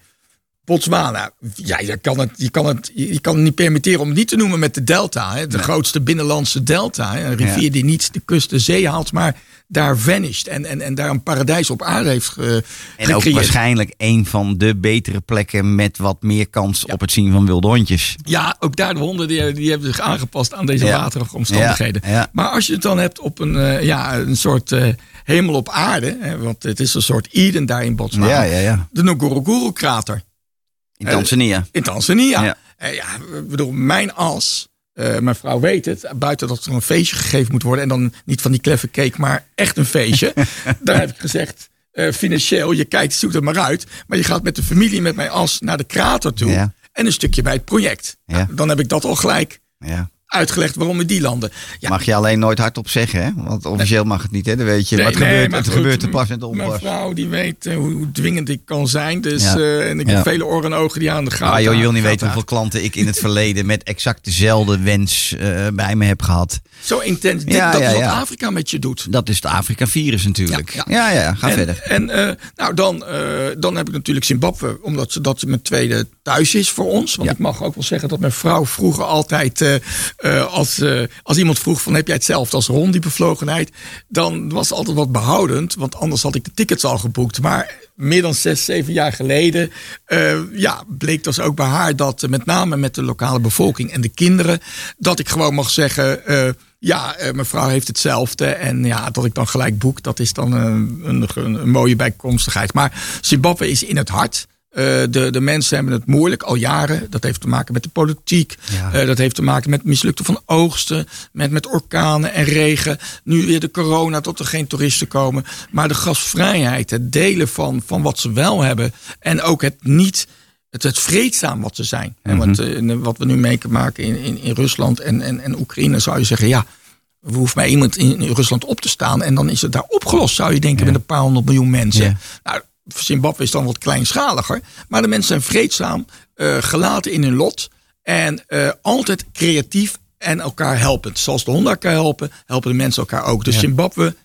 [SPEAKER 3] Botswana, ja, je kan het, je kan het, je kan het niet permitteren om het niet te noemen met de delta. Hè, de grootste binnenlandse delta. Hè, een rivier
[SPEAKER 2] Ja.
[SPEAKER 3] die niet de kust de zee haalt, maar daar vanished. En, en, en daar een paradijs op aarde heeft ge,
[SPEAKER 2] En ook
[SPEAKER 3] gecreëerd.
[SPEAKER 2] waarschijnlijk een van de betere plekken met wat meer kans op het zien van wilde hondjes.
[SPEAKER 3] Ja, ook daar de honden die, die hebben zich aangepast aan deze
[SPEAKER 2] Ja.
[SPEAKER 3] waterige omstandigheden.
[SPEAKER 2] Ja.
[SPEAKER 3] Maar als je het dan hebt op een, eh, ja, een soort eh, hemel op aarde, hè, want het is een soort Eden daar in Botswana.
[SPEAKER 2] Ja, ja, ja.
[SPEAKER 3] De Ngorongoro-krater
[SPEAKER 2] In Tanzania.
[SPEAKER 3] in Tanzania.
[SPEAKER 2] Ja.
[SPEAKER 3] Eh, ja, bedoel, mijn as, eh, mijn vrouw weet het, buiten dat er een feestje gegeven moet worden en dan niet van die kleffe cake, maar echt een feestje. daar heb ik gezegd, eh, financieel, je kijkt, zoek het maar uit, maar je gaat met de familie, met mijn as naar de krater toe
[SPEAKER 2] Ja.
[SPEAKER 3] en een stukje bij het project.
[SPEAKER 2] Ja.
[SPEAKER 3] Nou, dan heb ik dat al gelijk
[SPEAKER 2] Ja.
[SPEAKER 3] Uitgeleged waarom in die landen. Ja,
[SPEAKER 2] Mag je alleen nooit hardop zeggen, hè? Want officieel mag het niet, hè? Dat weet je.
[SPEAKER 3] Nee, nee,
[SPEAKER 2] gebeurt,
[SPEAKER 3] maar
[SPEAKER 2] het
[SPEAKER 3] goed,
[SPEAKER 2] gebeurt te pas en te
[SPEAKER 3] Mijn
[SPEAKER 2] onpas.
[SPEAKER 3] vrouw die weet eh, hoe dwingend ik kan zijn. Dus,
[SPEAKER 2] Ja.
[SPEAKER 3] eh, en ik
[SPEAKER 2] Ja.
[SPEAKER 3] heb vele oren en ogen die aan de gaten
[SPEAKER 2] Ah, joh, je wil niet weten hoeveel klanten ik in het verleden met exact dezelfde wens eh, bij me heb gehad.
[SPEAKER 3] Zo intens. Dit,
[SPEAKER 2] Ja,
[SPEAKER 3] dat
[SPEAKER 2] ja,
[SPEAKER 3] is wat
[SPEAKER 2] ja.
[SPEAKER 3] Afrika met je doet.
[SPEAKER 2] Dat is het Afrika-virus natuurlijk. Ja,
[SPEAKER 3] Ja,
[SPEAKER 2] ja, ga
[SPEAKER 3] en,
[SPEAKER 2] verder.
[SPEAKER 3] En nou, dan, dan heb ik natuurlijk Zimbabwe, omdat ze dat mijn tweede thuis is voor ons. Want ik mag ook wel zeggen dat mijn vrouw vroeger altijd, eh, als, eh, als iemand vroeg van heb jij hetzelfde als Ron, die bevlogenheid, dan was het altijd wat behoudend, want anders had ik de tickets al geboekt. Maar meer dan zes, zeven jaar geleden, eh, ja, bleek dus ook bij haar dat met name met de lokale bevolking en de kinderen, dat ik gewoon mag zeggen. ja, eh, mijn vrouw heeft hetzelfde. En ja, dat ik dan gelijk boek, dat is dan een, een mooie bijkomstigheid. Maar Zimbabwe is in het hart. Eh, de, de mensen hebben het moeilijk al jaren. Dat heeft te maken met de politiek.
[SPEAKER 2] Ja.
[SPEAKER 3] Eh, dat heeft te maken met mislukte van oogsten. Met, met orkanen en regen. Nu weer de corona, tot er geen toeristen komen. Maar de gasvrijheid, het delen van, van wat ze wel hebben. En ook het niet het, het vreedzaam wat ze zijn. En
[SPEAKER 2] Mhm.
[SPEAKER 3] wat, eh, wat we nu meemaken in, in, in Rusland en, en, en Oekraïne, zou je zeggen, ja, er hoeft maar iemand in, in Rusland op te staan en dan is het daar opgelost, zou je denken, met een paar honderd miljoen mensen.
[SPEAKER 2] Ja.
[SPEAKER 3] Nou, Zimbabwe is dan wat kleinschaliger, maar de mensen zijn vreedzaam, eh, gelaten in hun lot en eh, altijd creatief en elkaar helpend. Zoals de honden elkaar helpen, helpen de mensen elkaar ook. Dus Zimbabwe,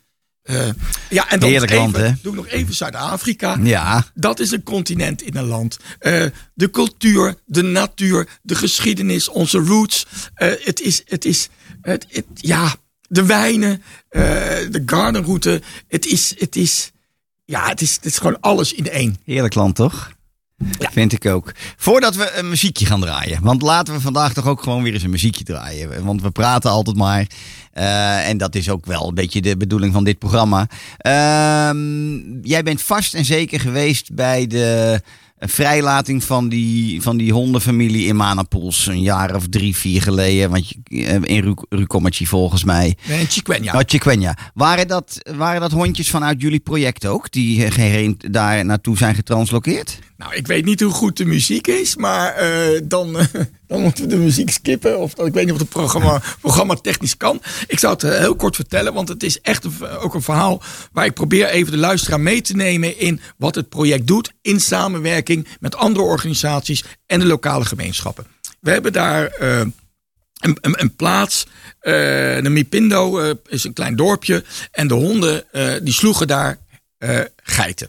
[SPEAKER 3] Eh, ja, en dan
[SPEAKER 2] Heerlijk
[SPEAKER 3] even,
[SPEAKER 2] land, hè?
[SPEAKER 3] doe ik nog even Zuid-Afrika.
[SPEAKER 2] Ja,
[SPEAKER 3] Dat is een continent in een land. De cultuur, de natuur, de geschiedenis, onze roots. Het is, het is, het, het- ja, de wijnen, de gardenroute. Het is, het is, ja, het is, het is gewoon alles in één.
[SPEAKER 2] heerlijk land toch? Vind ik ook. Voordat we een muziekje gaan draaien. Want laten we vandaag toch ook gewoon weer eens een muziekje draaien. Want we praten altijd maar. Eh, en dat is ook wel een beetje de bedoeling van dit programma. Ehm, jij bent vast en zeker geweest bij de vrijlating van die, van die hondenfamilie in Manapoels. Een jaar of drie, vier geleden. Want eh, in Ru- Rukommertje volgens mij.
[SPEAKER 3] Chiquenya.
[SPEAKER 2] Ja. Chiquenya. Waren dat, waren dat hondjes vanuit jullie project ook? Die geen- daar naartoe zijn getranslokeerd?
[SPEAKER 3] Nou, ik weet niet hoe goed de muziek is, maar eh, dan, dan moeten we de muziek skippen. Of ik weet niet of het programma, programma technisch kan. Ik zou het eh, heel kort vertellen, want het is echt ook een verhaal waar ik probeer even de luisteraar mee te nemen in wat het project doet in samenwerking met andere organisaties en de lokale gemeenschappen. We hebben daar eh, een, een, een plaats, eh de Mipindo is een klein dorpje en de honden die sloegen daar geiten.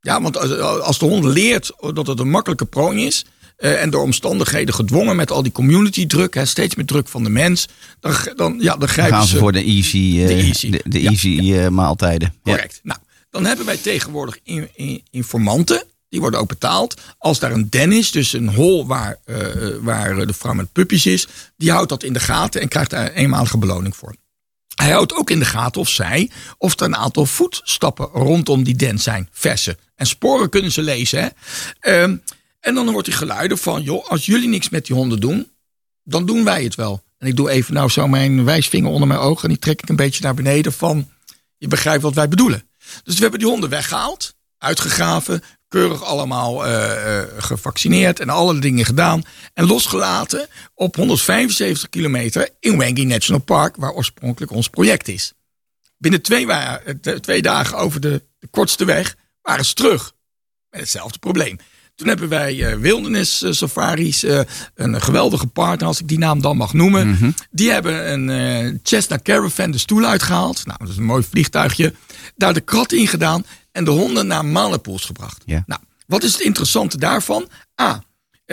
[SPEAKER 3] Ja, want als de hond leert dat het een makkelijke prooi is. Eh, en door omstandigheden gedwongen met al die community druk, hè, steeds meer druk van de mens. Dan, dan, ja, dan
[SPEAKER 2] Dan
[SPEAKER 3] grijpen
[SPEAKER 2] gaan ze voor de easy, eh,
[SPEAKER 3] De easy.
[SPEAKER 2] de, de
[SPEAKER 3] Ja,
[SPEAKER 2] easy eh, maaltijden. Ja.
[SPEAKER 3] Correct. Nou, dan hebben wij tegenwoordig in, in- informanten. Die worden ook betaald. Als daar een den is, dus een hol waar, eh, waar de vrouw met puppies is. Die houdt dat in de gaten en krijgt daar een eenmalige beloning voor. Hij houdt ook in de gaten of zij, of er een aantal voetstappen rondom die den zijn. Verse. En sporen kunnen ze lezen. Hè? Ehm, en dan hoort hij geluiden van, joh, als jullie niks met die honden doen, dan doen wij het wel. En ik doe even nou zo mijn wijsvinger onder mijn ogen en die trek ik een beetje naar beneden van, je begrijpt wat wij bedoelen. Dus we hebben die honden weggehaald, uitgegraven, keurig allemaal eh, eh, gevaccineerd en alle dingen gedaan. En losgelaten op 175 kilometer in Wangi National Park, waar oorspronkelijk ons project is. Binnen twee, eh, twee dagen over de, de kortste weg waren ze terug. Met hetzelfde probleem. Toen hebben wij eh, wildernis eh, safaris, eh, een geweldige partner, als ik die naam dan mag noemen. Die hebben een Cessna Caravan de stoel uitgehaald. Nou, dat is een mooi vliegtuigje. Daar de krat in gedaan en de honden naar Malepoels gebracht. Nou, wat is het interessante daarvan? A,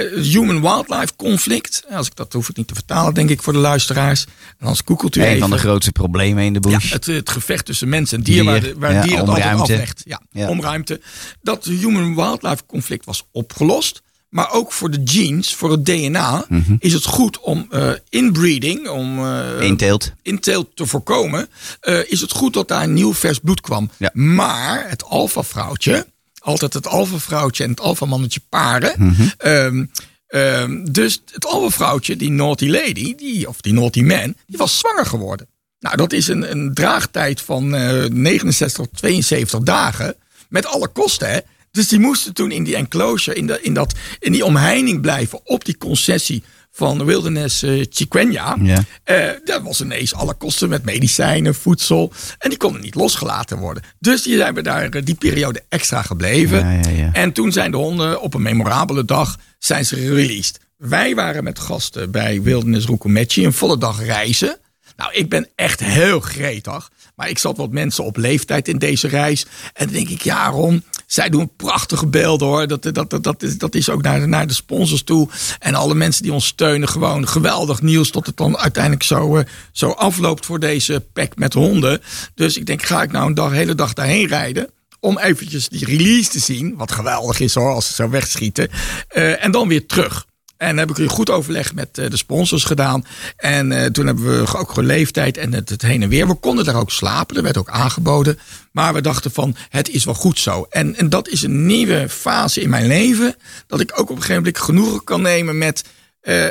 [SPEAKER 3] human-wildlife conflict. Als ik dat hoef ik niet te vertalen, denk ik, voor de luisteraars. En anders googelt u
[SPEAKER 2] Een
[SPEAKER 3] even.
[SPEAKER 2] van de grootste problemen in de
[SPEAKER 3] Ja,
[SPEAKER 2] bush.
[SPEAKER 3] het, het gevecht tussen mens en dier, waar, de, waar
[SPEAKER 2] ja,
[SPEAKER 3] dier het altijd
[SPEAKER 2] ruimte.
[SPEAKER 3] aflegt. Ja,
[SPEAKER 2] Ja.
[SPEAKER 3] om ruimte. Dat human-wildlife conflict was opgelost. Maar ook voor de genes, voor het DNA,
[SPEAKER 2] Mhm.
[SPEAKER 3] is het goed om eh, inbreeding, om eh,
[SPEAKER 2] Inteelt.
[SPEAKER 3] inteelt te voorkomen, eh, is het goed dat daar een nieuw vers bloed kwam.
[SPEAKER 2] Ja.
[SPEAKER 3] Maar het alfa-vrouwtje, altijd het alfa-vrouwtje en het alfa-mannetje paren.
[SPEAKER 2] Mhm.
[SPEAKER 3] ehm, ehm, dus het alfa-vrouwtje, die naughty lady, die, of die naughty man, die was zwanger geworden. Nou, dat is een, een draagtijd van eh 69 tot 72 dagen. Met alle kosten, hè. Dus die moesten toen in die enclosure, in, de, in, dat, in die omheining blijven op die concessie van Wilderness eh Chiquenya.
[SPEAKER 2] Ja.
[SPEAKER 3] Eh, dat was ineens alle kosten met medicijnen, voedsel. En die konden niet losgelaten worden. Dus die hebben daar eh, die periode extra gebleven.
[SPEAKER 2] Ja, ja, ja.
[SPEAKER 3] En toen zijn de honden op een memorabele dag zijn ze released. Wij waren met gasten bij Wilderness Rukometji een volle dag reizen. Nou, ik ben echt heel gretig. Maar ik zat wat mensen op leeftijd in deze reis. En dan denk ik, ja, Ron, zij doen prachtige beelden hoor. Dat, dat, dat, dat, is, dat is ook naar, naar de sponsors toe. En alle mensen die ons steunen, gewoon geweldig nieuws. Tot het dan uiteindelijk zo, eh, zo afloopt voor deze pack met honden. Dus ik denk, ga ik nou een dag, hele dag daarheen rijden? Om eventjes die release te zien. Wat geweldig is hoor, als ze zo wegschieten. Eh, en dan weer terug. En heb ik een goed overleg met eh, de sponsors gedaan. En eh, toen hebben we ook gewoon leeftijd en het, het heen en weer. We konden daar ook slapen, er werd ook aangeboden. Maar we dachten van, het is wel goed zo. En, en dat is een nieuwe fase in mijn leven. Dat ik ook op een gegeven moment genoegen kan nemen met... eh,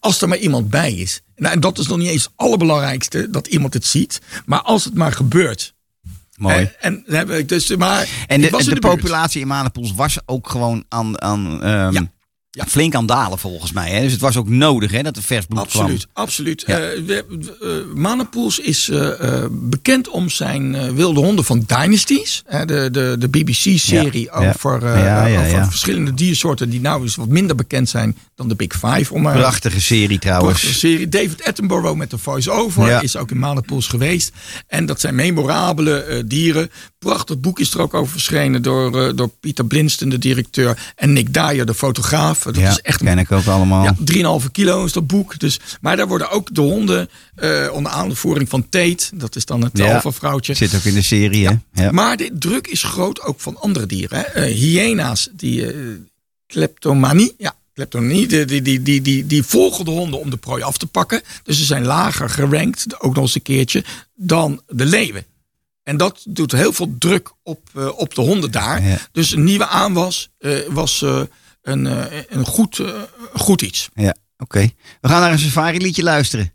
[SPEAKER 3] als er maar iemand bij is. Nou, en dat is nog niet eens het allerbelangrijkste, dat iemand het ziet. Maar als het maar gebeurt.
[SPEAKER 2] Mooi.
[SPEAKER 3] En, heb ik dus, maar
[SPEAKER 2] En de, de, populatie in Manapoels was ook gewoon aan, aan ehm,
[SPEAKER 3] Ja. Ja.
[SPEAKER 4] Flink aan dalen volgens mij. Hè? Dus het was ook nodig hè, dat er vers bloed
[SPEAKER 3] Absoluut,
[SPEAKER 4] kwam.
[SPEAKER 3] absoluut.
[SPEAKER 4] Ja.
[SPEAKER 3] Eh, we- eh, is eh, bekend om zijn wilde honden van Dynasties. Hè, de, de, de BBC-serie
[SPEAKER 4] Ja,
[SPEAKER 3] over, over verschillende diersoorten die nou eens wat minder bekend zijn dan de Big Five. Om,
[SPEAKER 4] Prachtige serie trouwens.
[SPEAKER 3] Prachtige serie. David Attenborough met de voice-over is ook in Mannenpools geweest. En dat zijn memorabele dieren. Prachtig boek is er ook over verschenen door, door Pieter Blinston, de directeur. En Nick Dyer, de fotograaf. Dat
[SPEAKER 4] ja,
[SPEAKER 3] is echt
[SPEAKER 4] ken ik ook allemaal.
[SPEAKER 3] ja, 3,5 kilo is dat boek. Dus, maar daar worden ook de honden eh, onder aanvoering van Tate. Dat is dan het
[SPEAKER 4] Ja.
[SPEAKER 3] alfa-vrouwtje.
[SPEAKER 4] Zit ook in de serie, hè? Ja.
[SPEAKER 3] Maar de druk is groot ook van andere dieren. Hè. Eh, hyena's, die eh, kleptomanie. Ja, kleptomanie. Die, die, die, die, die, die volgen de honden om de prooi af te pakken. Dus ze zijn lager gerankt, ook nog eens een keertje, dan de leeuwen. En dat doet heel veel druk op, op de honden daar.
[SPEAKER 4] Ja.
[SPEAKER 3] Dus een nieuwe aanwas was een, eh, een goed, eh, goed iets.
[SPEAKER 4] Ja, oké. We gaan naar een safari liedje luisteren.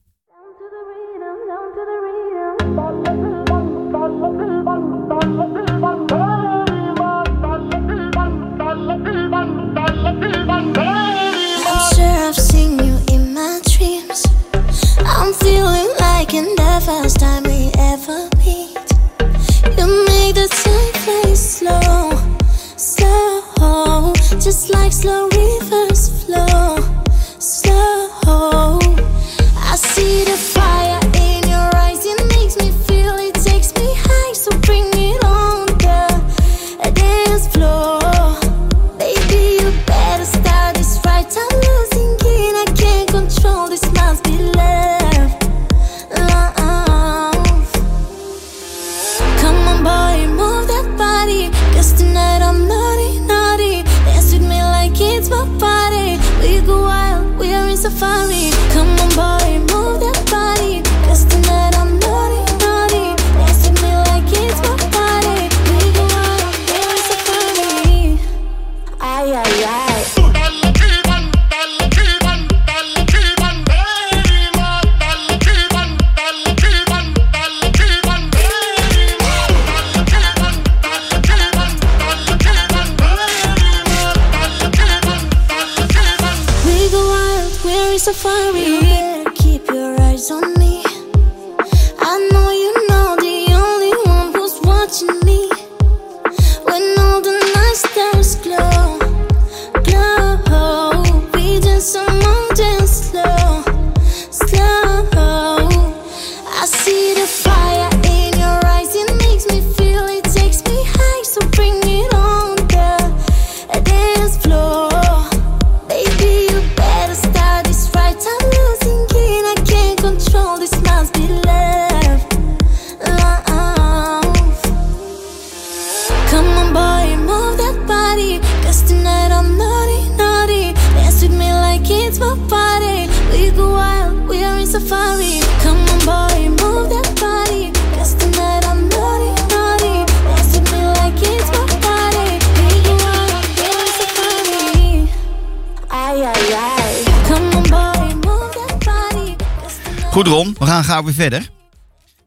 [SPEAKER 2] We
[SPEAKER 4] gaan weer verder.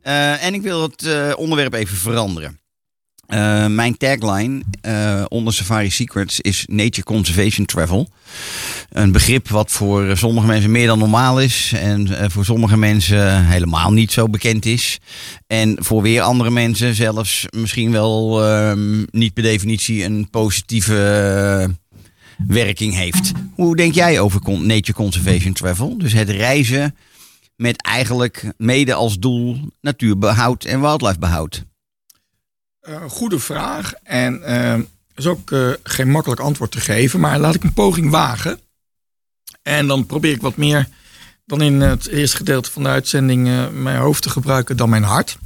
[SPEAKER 4] Eh, en ik wil het eh, onderwerp even veranderen. Eh, mijn tagline onder Safari Secrets is Nature Conservation Travel. Een begrip wat voor sommige mensen meer dan normaal is. En voor sommige mensen helemaal niet zo bekend is. En voor weer andere mensen zelfs misschien wel ehm, niet per definitie een positieve werking heeft. Hoe denk jij over Nature Conservation Travel? Dus het reizen met eigenlijk mede als doel natuurbehoud en wildlifebehoud.
[SPEAKER 3] Eh, goede vraag. En eh is ook eh, geen makkelijk antwoord te geven. Maar laat ik een poging wagen. En dan probeer ik wat meer dan in het eerste gedeelte van de uitzending eh, mijn hoofd te gebruiken dan mijn hart.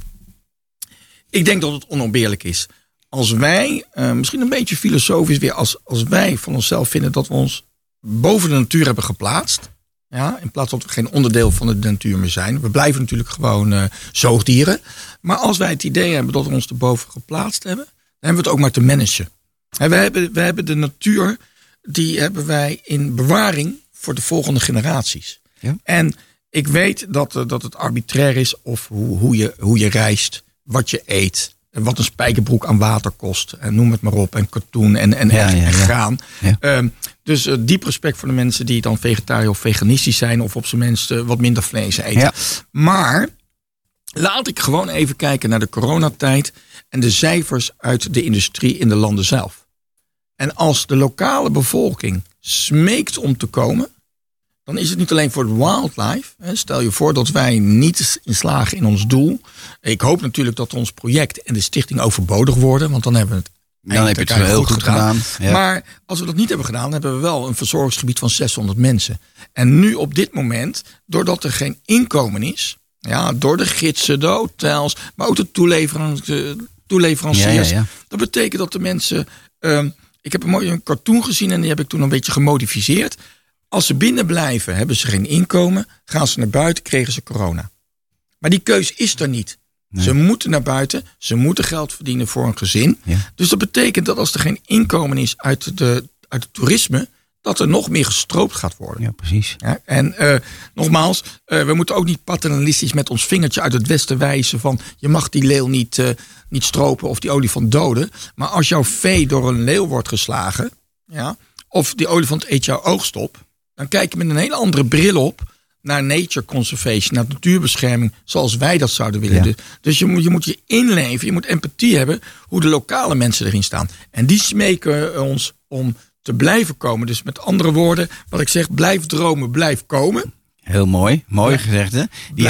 [SPEAKER 3] Ik denk dat het onontbeerlijk is. Als wij, misschien een beetje filosofisch weer, als, als wij van onszelf vinden dat we ons boven de natuur hebben geplaatst. Ja, in plaats dat we geen onderdeel van de natuur meer zijn. We blijven natuurlijk gewoon eh, zoogdieren. Maar als wij het idee hebben dat we ons erboven geplaatst hebben, dan hebben we het ook maar te managen. En we, hebben, we hebben de natuur, die hebben wij in bewaring voor de volgende generaties.
[SPEAKER 4] Ja.
[SPEAKER 3] En ik weet dat, eh, dat het arbitrair is of hoe, hoe, je, hoe je reist, wat je eet, wat een spijkerbroek aan water kost. En noem het maar op. En katoen en, en,
[SPEAKER 2] Ja,
[SPEAKER 3] en,
[SPEAKER 2] ja,
[SPEAKER 3] en
[SPEAKER 2] ja.
[SPEAKER 3] graan. Ehm, dus eh, diep respect voor de mensen die dan vegetariër of veganistisch zijn. Of op zijn minst eh, wat minder vlees eten. Maar laat ik gewoon even kijken naar de coronatijd. En de cijfers uit de industrie in de landen zelf. En als de lokale bevolking smeekt om te komen, dan is het niet alleen voor het wildlife. Stel je voor dat wij niet in slagen in ons doel. Ik hoop natuurlijk dat ons project en de stichting overbodig worden, want dan hebben we het.
[SPEAKER 2] Dan heb je het heel goed gedaan. Ja.
[SPEAKER 3] Maar als we dat niet hebben gedaan, hebben we wel een verzorgingsgebied van 600 mensen. En nu op dit moment, doordat er geen inkomen is, ja, door de gidsen, de hotels, maar ook de toeleveranciers.
[SPEAKER 2] Ja, ja, ja.
[SPEAKER 3] Dat betekent dat de mensen. ehm, ik heb een mooie cartoon gezien en die heb ik toen een beetje gemodificeerd. Als ze binnen blijven, hebben ze geen inkomen. Gaan ze naar buiten, kregen ze corona. Maar die keus is er niet. Ze moeten naar buiten, ze moeten geld verdienen voor een gezin.
[SPEAKER 2] Ja.
[SPEAKER 3] Dus dat betekent dat als er geen inkomen is uit, de, uit het toerisme, dat er nog meer gestroopt gaat worden.
[SPEAKER 2] ja, precies.
[SPEAKER 3] Ja, en eh, nogmaals, eh, we moeten ook niet paternalistisch met ons vingertje uit het westen wijzen van je mag die leeuw niet, eh, niet stropen of die olifant doden. Maar als jouw vee door een leeuw wordt geslagen, ja, of die olifant eet jouw oogst op, dan kijk je met een hele andere bril op naar nature conservation, naar natuurbescherming, zoals wij dat zouden willen.
[SPEAKER 2] Ja.
[SPEAKER 3] Dus, dus je, moet, je moet je inleven, je moet empathie hebben hoe de lokale mensen erin staan. En die smeken ons om te blijven komen. Dus met andere woorden, wat ik zeg, blijf dromen, blijf komen.
[SPEAKER 2] Heel mooi. Mooi
[SPEAKER 3] Ja.
[SPEAKER 2] gezegd, hè?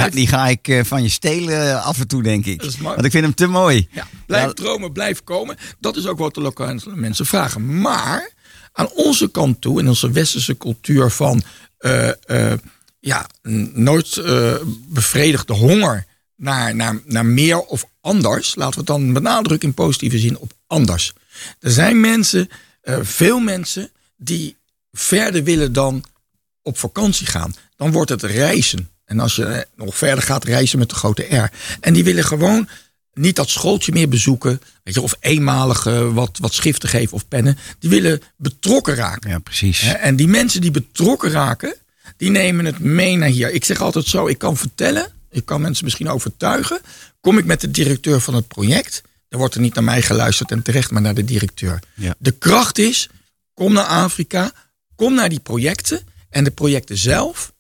[SPEAKER 2] Die, ga ik eh, van je stelen eh, af en toe, denk ik.
[SPEAKER 3] Dat is mooi.
[SPEAKER 2] Want ik vind hem te mooi.
[SPEAKER 3] Ja, blijf
[SPEAKER 2] Ja.
[SPEAKER 3] dromen, blijf komen. Dat is ook wat de lokale mensen vragen. Maar aan onze kant toe, in onze westerse cultuur van eh, eh, ja, nooit eh bevredigde honger naar, naar, naar meer of anders, laten we het dan benadrukken in positieve zin op anders. Er zijn mensen, veel mensen, die verder willen dan op vakantie gaan. Dan wordt het reizen. En als je nog verder gaat reizen met de grote R. En die willen gewoon niet dat schooltje meer bezoeken. Weet je, of eenmalig eh, wat, wat schriften geven of pennen. Die willen betrokken raken.
[SPEAKER 2] Ja, precies.
[SPEAKER 3] En die mensen die betrokken raken, die nemen het mee naar hier. Ik zeg altijd zo, ik kan vertellen, ik kan mensen misschien overtuigen. Kom ik met de directeur van het project, dan wordt er niet naar mij geluisterd en terecht, maar naar de directeur.
[SPEAKER 2] Ja.
[SPEAKER 3] De kracht is, kom naar Afrika, kom naar die projecten en de projecten zelf.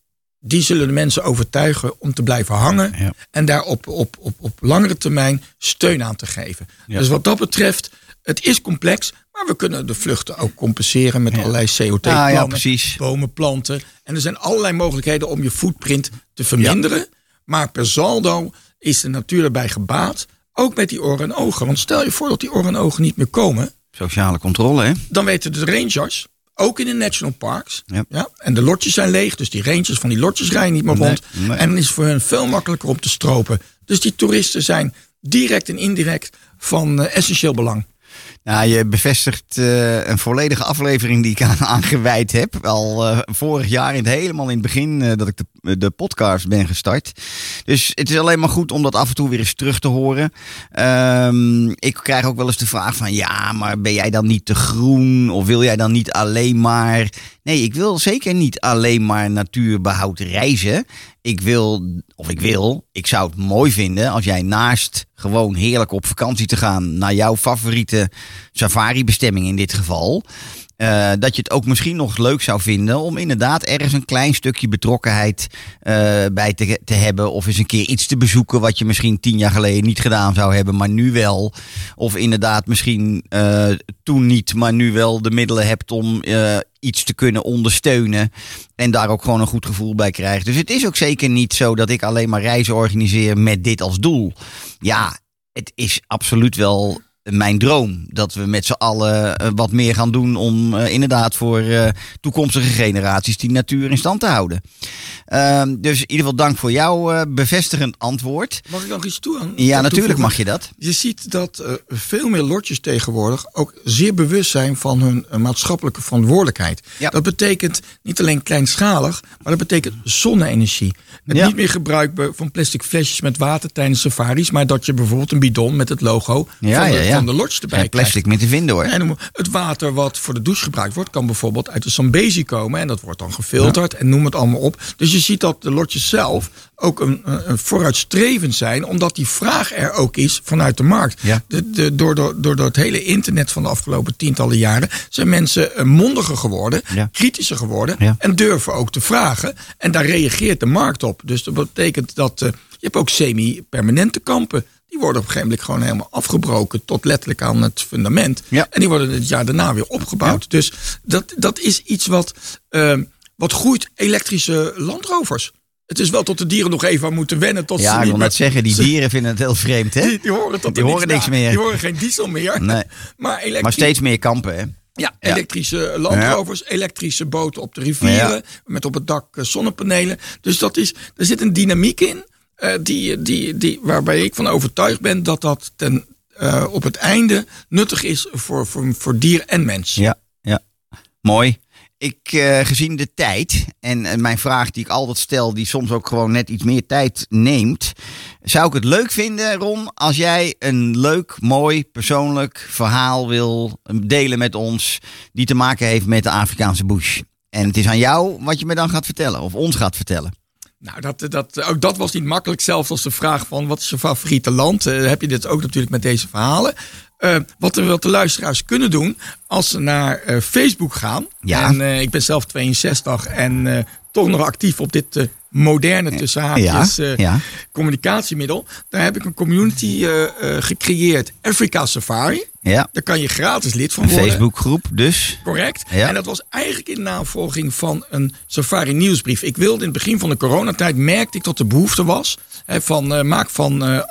[SPEAKER 3] Die zullen de mensen overtuigen om te blijven hangen
[SPEAKER 2] Ja.
[SPEAKER 3] en daar op, op, op, op langere termijn steun aan te geven.
[SPEAKER 2] Ja.
[SPEAKER 3] Dus wat dat betreft, het is complex, maar we kunnen de vluchten ook compenseren met allerlei CO2-plannen,
[SPEAKER 2] Ah, ja, precies.
[SPEAKER 3] bomen planten. En er zijn allerlei mogelijkheden om je footprint te verminderen. Maar per saldo is de natuur erbij gebaat, ook met die oren en ogen. Want stel je voor dat die oren en ogen niet meer komen,
[SPEAKER 2] Sociale controle, hè?
[SPEAKER 3] dan weten de rangers, ook in de national parks,
[SPEAKER 2] Ja.
[SPEAKER 3] ja. en de lotjes zijn leeg, dus die rangers van die lotjes rijden niet meer rond.
[SPEAKER 2] nee.
[SPEAKER 3] En dan is het voor hen veel makkelijker om te stropen. Dus die toeristen zijn direct en indirect van eh, essentieel belang.
[SPEAKER 2] Nou, je bevestigt eh, een volledige aflevering die ik aan, gewijd heb. Al eh, vorig jaar, in het, helemaal in het begin eh, dat ik de, de podcast ben gestart. Dus het is alleen maar goed om dat af en toe weer eens terug te horen. Ehm, ik krijg ook wel eens de vraag van... ja, maar ben jij dan niet te groen? Of wil jij dan niet alleen maar... Nee, ik wil zeker niet alleen maar natuurbehoud reizen. Ik wil, of ik wil, ik zou het mooi vinden als jij naast gewoon heerlijk op vakantie te gaan naar jouw favoriete safari-bestemming in dit geval. eh, dat je het ook misschien nog leuk zou vinden om inderdaad ergens een klein stukje betrokkenheid eh, bij te, hebben. Of eens een keer iets te bezoeken wat je misschien tien jaar geleden niet gedaan zou hebben, maar nu wel. Of inderdaad misschien eh, toen niet, maar nu wel de middelen hebt om iets te kunnen ondersteunen. En daar ook gewoon een goed gevoel bij krijgt. Dus het is ook zeker niet zo dat ik alleen maar reizen organiseer met dit als doel. Ja, het is absoluut wel mijn droom. Dat we met z'n allen eh, wat meer gaan doen om eh, inderdaad voor eh, toekomstige generaties die natuur in stand te houden. Ehm, dus in ieder geval dank voor jouw bevestigend antwoord.
[SPEAKER 3] Mag ik nog iets toe aan?
[SPEAKER 2] Ja, natuurlijk mag je dat.
[SPEAKER 3] Je ziet dat veel meer lotjes tegenwoordig ook zeer bewust zijn van hun maatschappelijke verantwoordelijkheid.
[SPEAKER 2] Ja.
[SPEAKER 3] Dat betekent niet alleen kleinschalig, maar dat betekent zonne-energie. Het
[SPEAKER 2] Ja.
[SPEAKER 3] niet meer gebruik van plastic flesjes met water tijdens safaris, maar dat je bijvoorbeeld een bidon met het logo
[SPEAKER 2] Ja,
[SPEAKER 3] van de
[SPEAKER 2] ja,
[SPEAKER 3] van de lodge erbij
[SPEAKER 2] plastic meer te vinden hoor.
[SPEAKER 3] en het water wat voor de douche gebruikt wordt, kan bijvoorbeeld uit de Zambezi komen. En dat wordt dan gefilterd en noem het allemaal op. Dus je ziet dat de lotjes zelf ook een, een vooruitstrevend zijn, omdat die vraag er ook is vanuit de markt.
[SPEAKER 2] Ja.
[SPEAKER 3] De, de, door, door, door, door het hele internet van de afgelopen tientallen jaren zijn mensen eh, mondiger geworden, kritischer geworden en durven ook te vragen. En daar reageert de markt op. Dus dat betekent dat eh, je hebt ook semi-permanente kampen. Die worden op een gegeven moment gewoon helemaal afgebroken tot letterlijk aan het fundament.
[SPEAKER 2] Ja.
[SPEAKER 3] En die worden het jaar daarna weer opgebouwd. Dus dat, dat is iets wat, eh, wat groeit, elektrische landrovers. Het is wel tot de dieren nog even aan moeten wennen. Tot ze
[SPEAKER 2] Ja, ik
[SPEAKER 3] niet
[SPEAKER 2] wil net zeggen, die
[SPEAKER 3] ze-
[SPEAKER 2] dieren vinden het heel vreemd hè.
[SPEAKER 3] Die, die horen, tot
[SPEAKER 2] Die horen niks meer.
[SPEAKER 3] Die horen geen diesel meer.
[SPEAKER 2] Nee.
[SPEAKER 3] Maar, elektrisch,
[SPEAKER 2] Maar steeds meer kampen hè.
[SPEAKER 3] ja,
[SPEAKER 2] Ja.
[SPEAKER 3] elektrische landrovers, elektrische boten op de rivieren,
[SPEAKER 2] Ja.
[SPEAKER 3] met op het dak eh, zonnepanelen. Dus dat is, er zit een dynamiek in, eh, die, die, die, waarbij ik van overtuigd ben dat dat ten, eh, op het einde nuttig is voor, voor, voor dier en mens.
[SPEAKER 2] Ja, ja. Mooi. Ik, eh, gezien de tijd en mijn vraag die ik altijd stel, die soms ook gewoon net iets meer tijd neemt, zou ik het leuk vinden, Ron, als jij een leuk, mooi, persoonlijk verhaal wil delen met ons, die te maken heeft met de Afrikaanse bush. En het is aan jou wat je me dan gaat vertellen, of ons gaat vertellen.
[SPEAKER 3] Nou, dat, dat, ook dat was niet makkelijk. Zelfs als de vraag van wat is je favoriete land? eh, heb je dit ook natuurlijk met deze verhalen. Eh, wat, de, wat de luisteraars kunnen doen als ze naar eh, Facebook gaan.
[SPEAKER 2] Ja.
[SPEAKER 3] En ik ben zelf 62 en toch nog actief op dit moderne tussen haakjes
[SPEAKER 2] Ja,
[SPEAKER 3] eh,
[SPEAKER 2] ja.
[SPEAKER 3] communicatiemiddel. Daar heb ik een community eh, eh, gecreëerd. Africa Safari.
[SPEAKER 2] Ja,
[SPEAKER 3] Daar kan je gratis lid van
[SPEAKER 2] een
[SPEAKER 3] worden.
[SPEAKER 2] Facebookgroep dus.
[SPEAKER 3] Correct.
[SPEAKER 2] Ja.
[SPEAKER 3] En dat was eigenlijk in navolging van een safari nieuwsbrief. Ik wilde in het begin van de coronatijd merkte ik dat er behoefte was hè, van maak van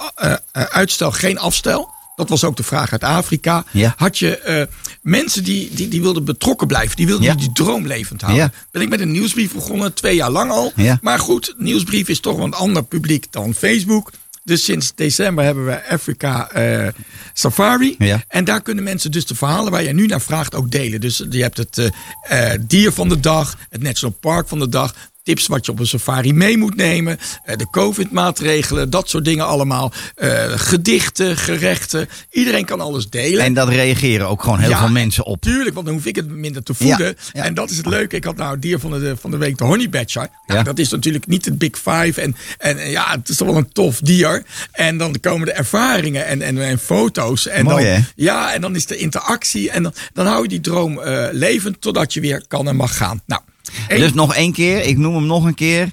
[SPEAKER 3] uitstel geen afstel. Dat was ook de vraag uit Afrika.
[SPEAKER 2] Ja.
[SPEAKER 3] Had je eh, mensen die, die, die wilden betrokken blijven, die wilden
[SPEAKER 2] Ja.
[SPEAKER 3] die droom levend houden.
[SPEAKER 2] Ja.
[SPEAKER 3] Ben ik met een nieuwsbrief begonnen, twee jaar lang al.
[SPEAKER 2] Ja.
[SPEAKER 3] Maar goed, nieuwsbrief is toch een ander publiek dan Facebook. Dus sinds december hebben we Afrika eh, Safari.
[SPEAKER 2] Ja.
[SPEAKER 3] En daar kunnen mensen dus de verhalen waar je nu naar vraagt ook delen. Dus je hebt het eh, dier van de dag, het National Park van de dag. Tips wat je op een safari mee moet nemen. eh, de COVID-maatregelen, dat soort dingen allemaal. eh, gedichten, gerechten. Iedereen kan alles delen.
[SPEAKER 2] En dat reageren ook gewoon heel
[SPEAKER 3] Ja,
[SPEAKER 2] veel mensen op.
[SPEAKER 3] Tuurlijk, want dan hoef ik het minder te voeden.
[SPEAKER 2] Ja, ja.
[SPEAKER 3] En dat is het leuke. Ik had nou het dier van de, van de week, de honey badger. Nou. Dat is natuurlijk niet het big five. En, en ja, het is toch wel een tof dier. En dan komen de ervaringen en, en, en foto's. En
[SPEAKER 2] Mooi,
[SPEAKER 3] dan,
[SPEAKER 2] hè?
[SPEAKER 3] Ja, en dan is de interactie. En dan, dan hou je die droom eh, levend totdat je weer kan en mag gaan. Nou,
[SPEAKER 2] Dus nog één keer, ik noem hem nog een keer.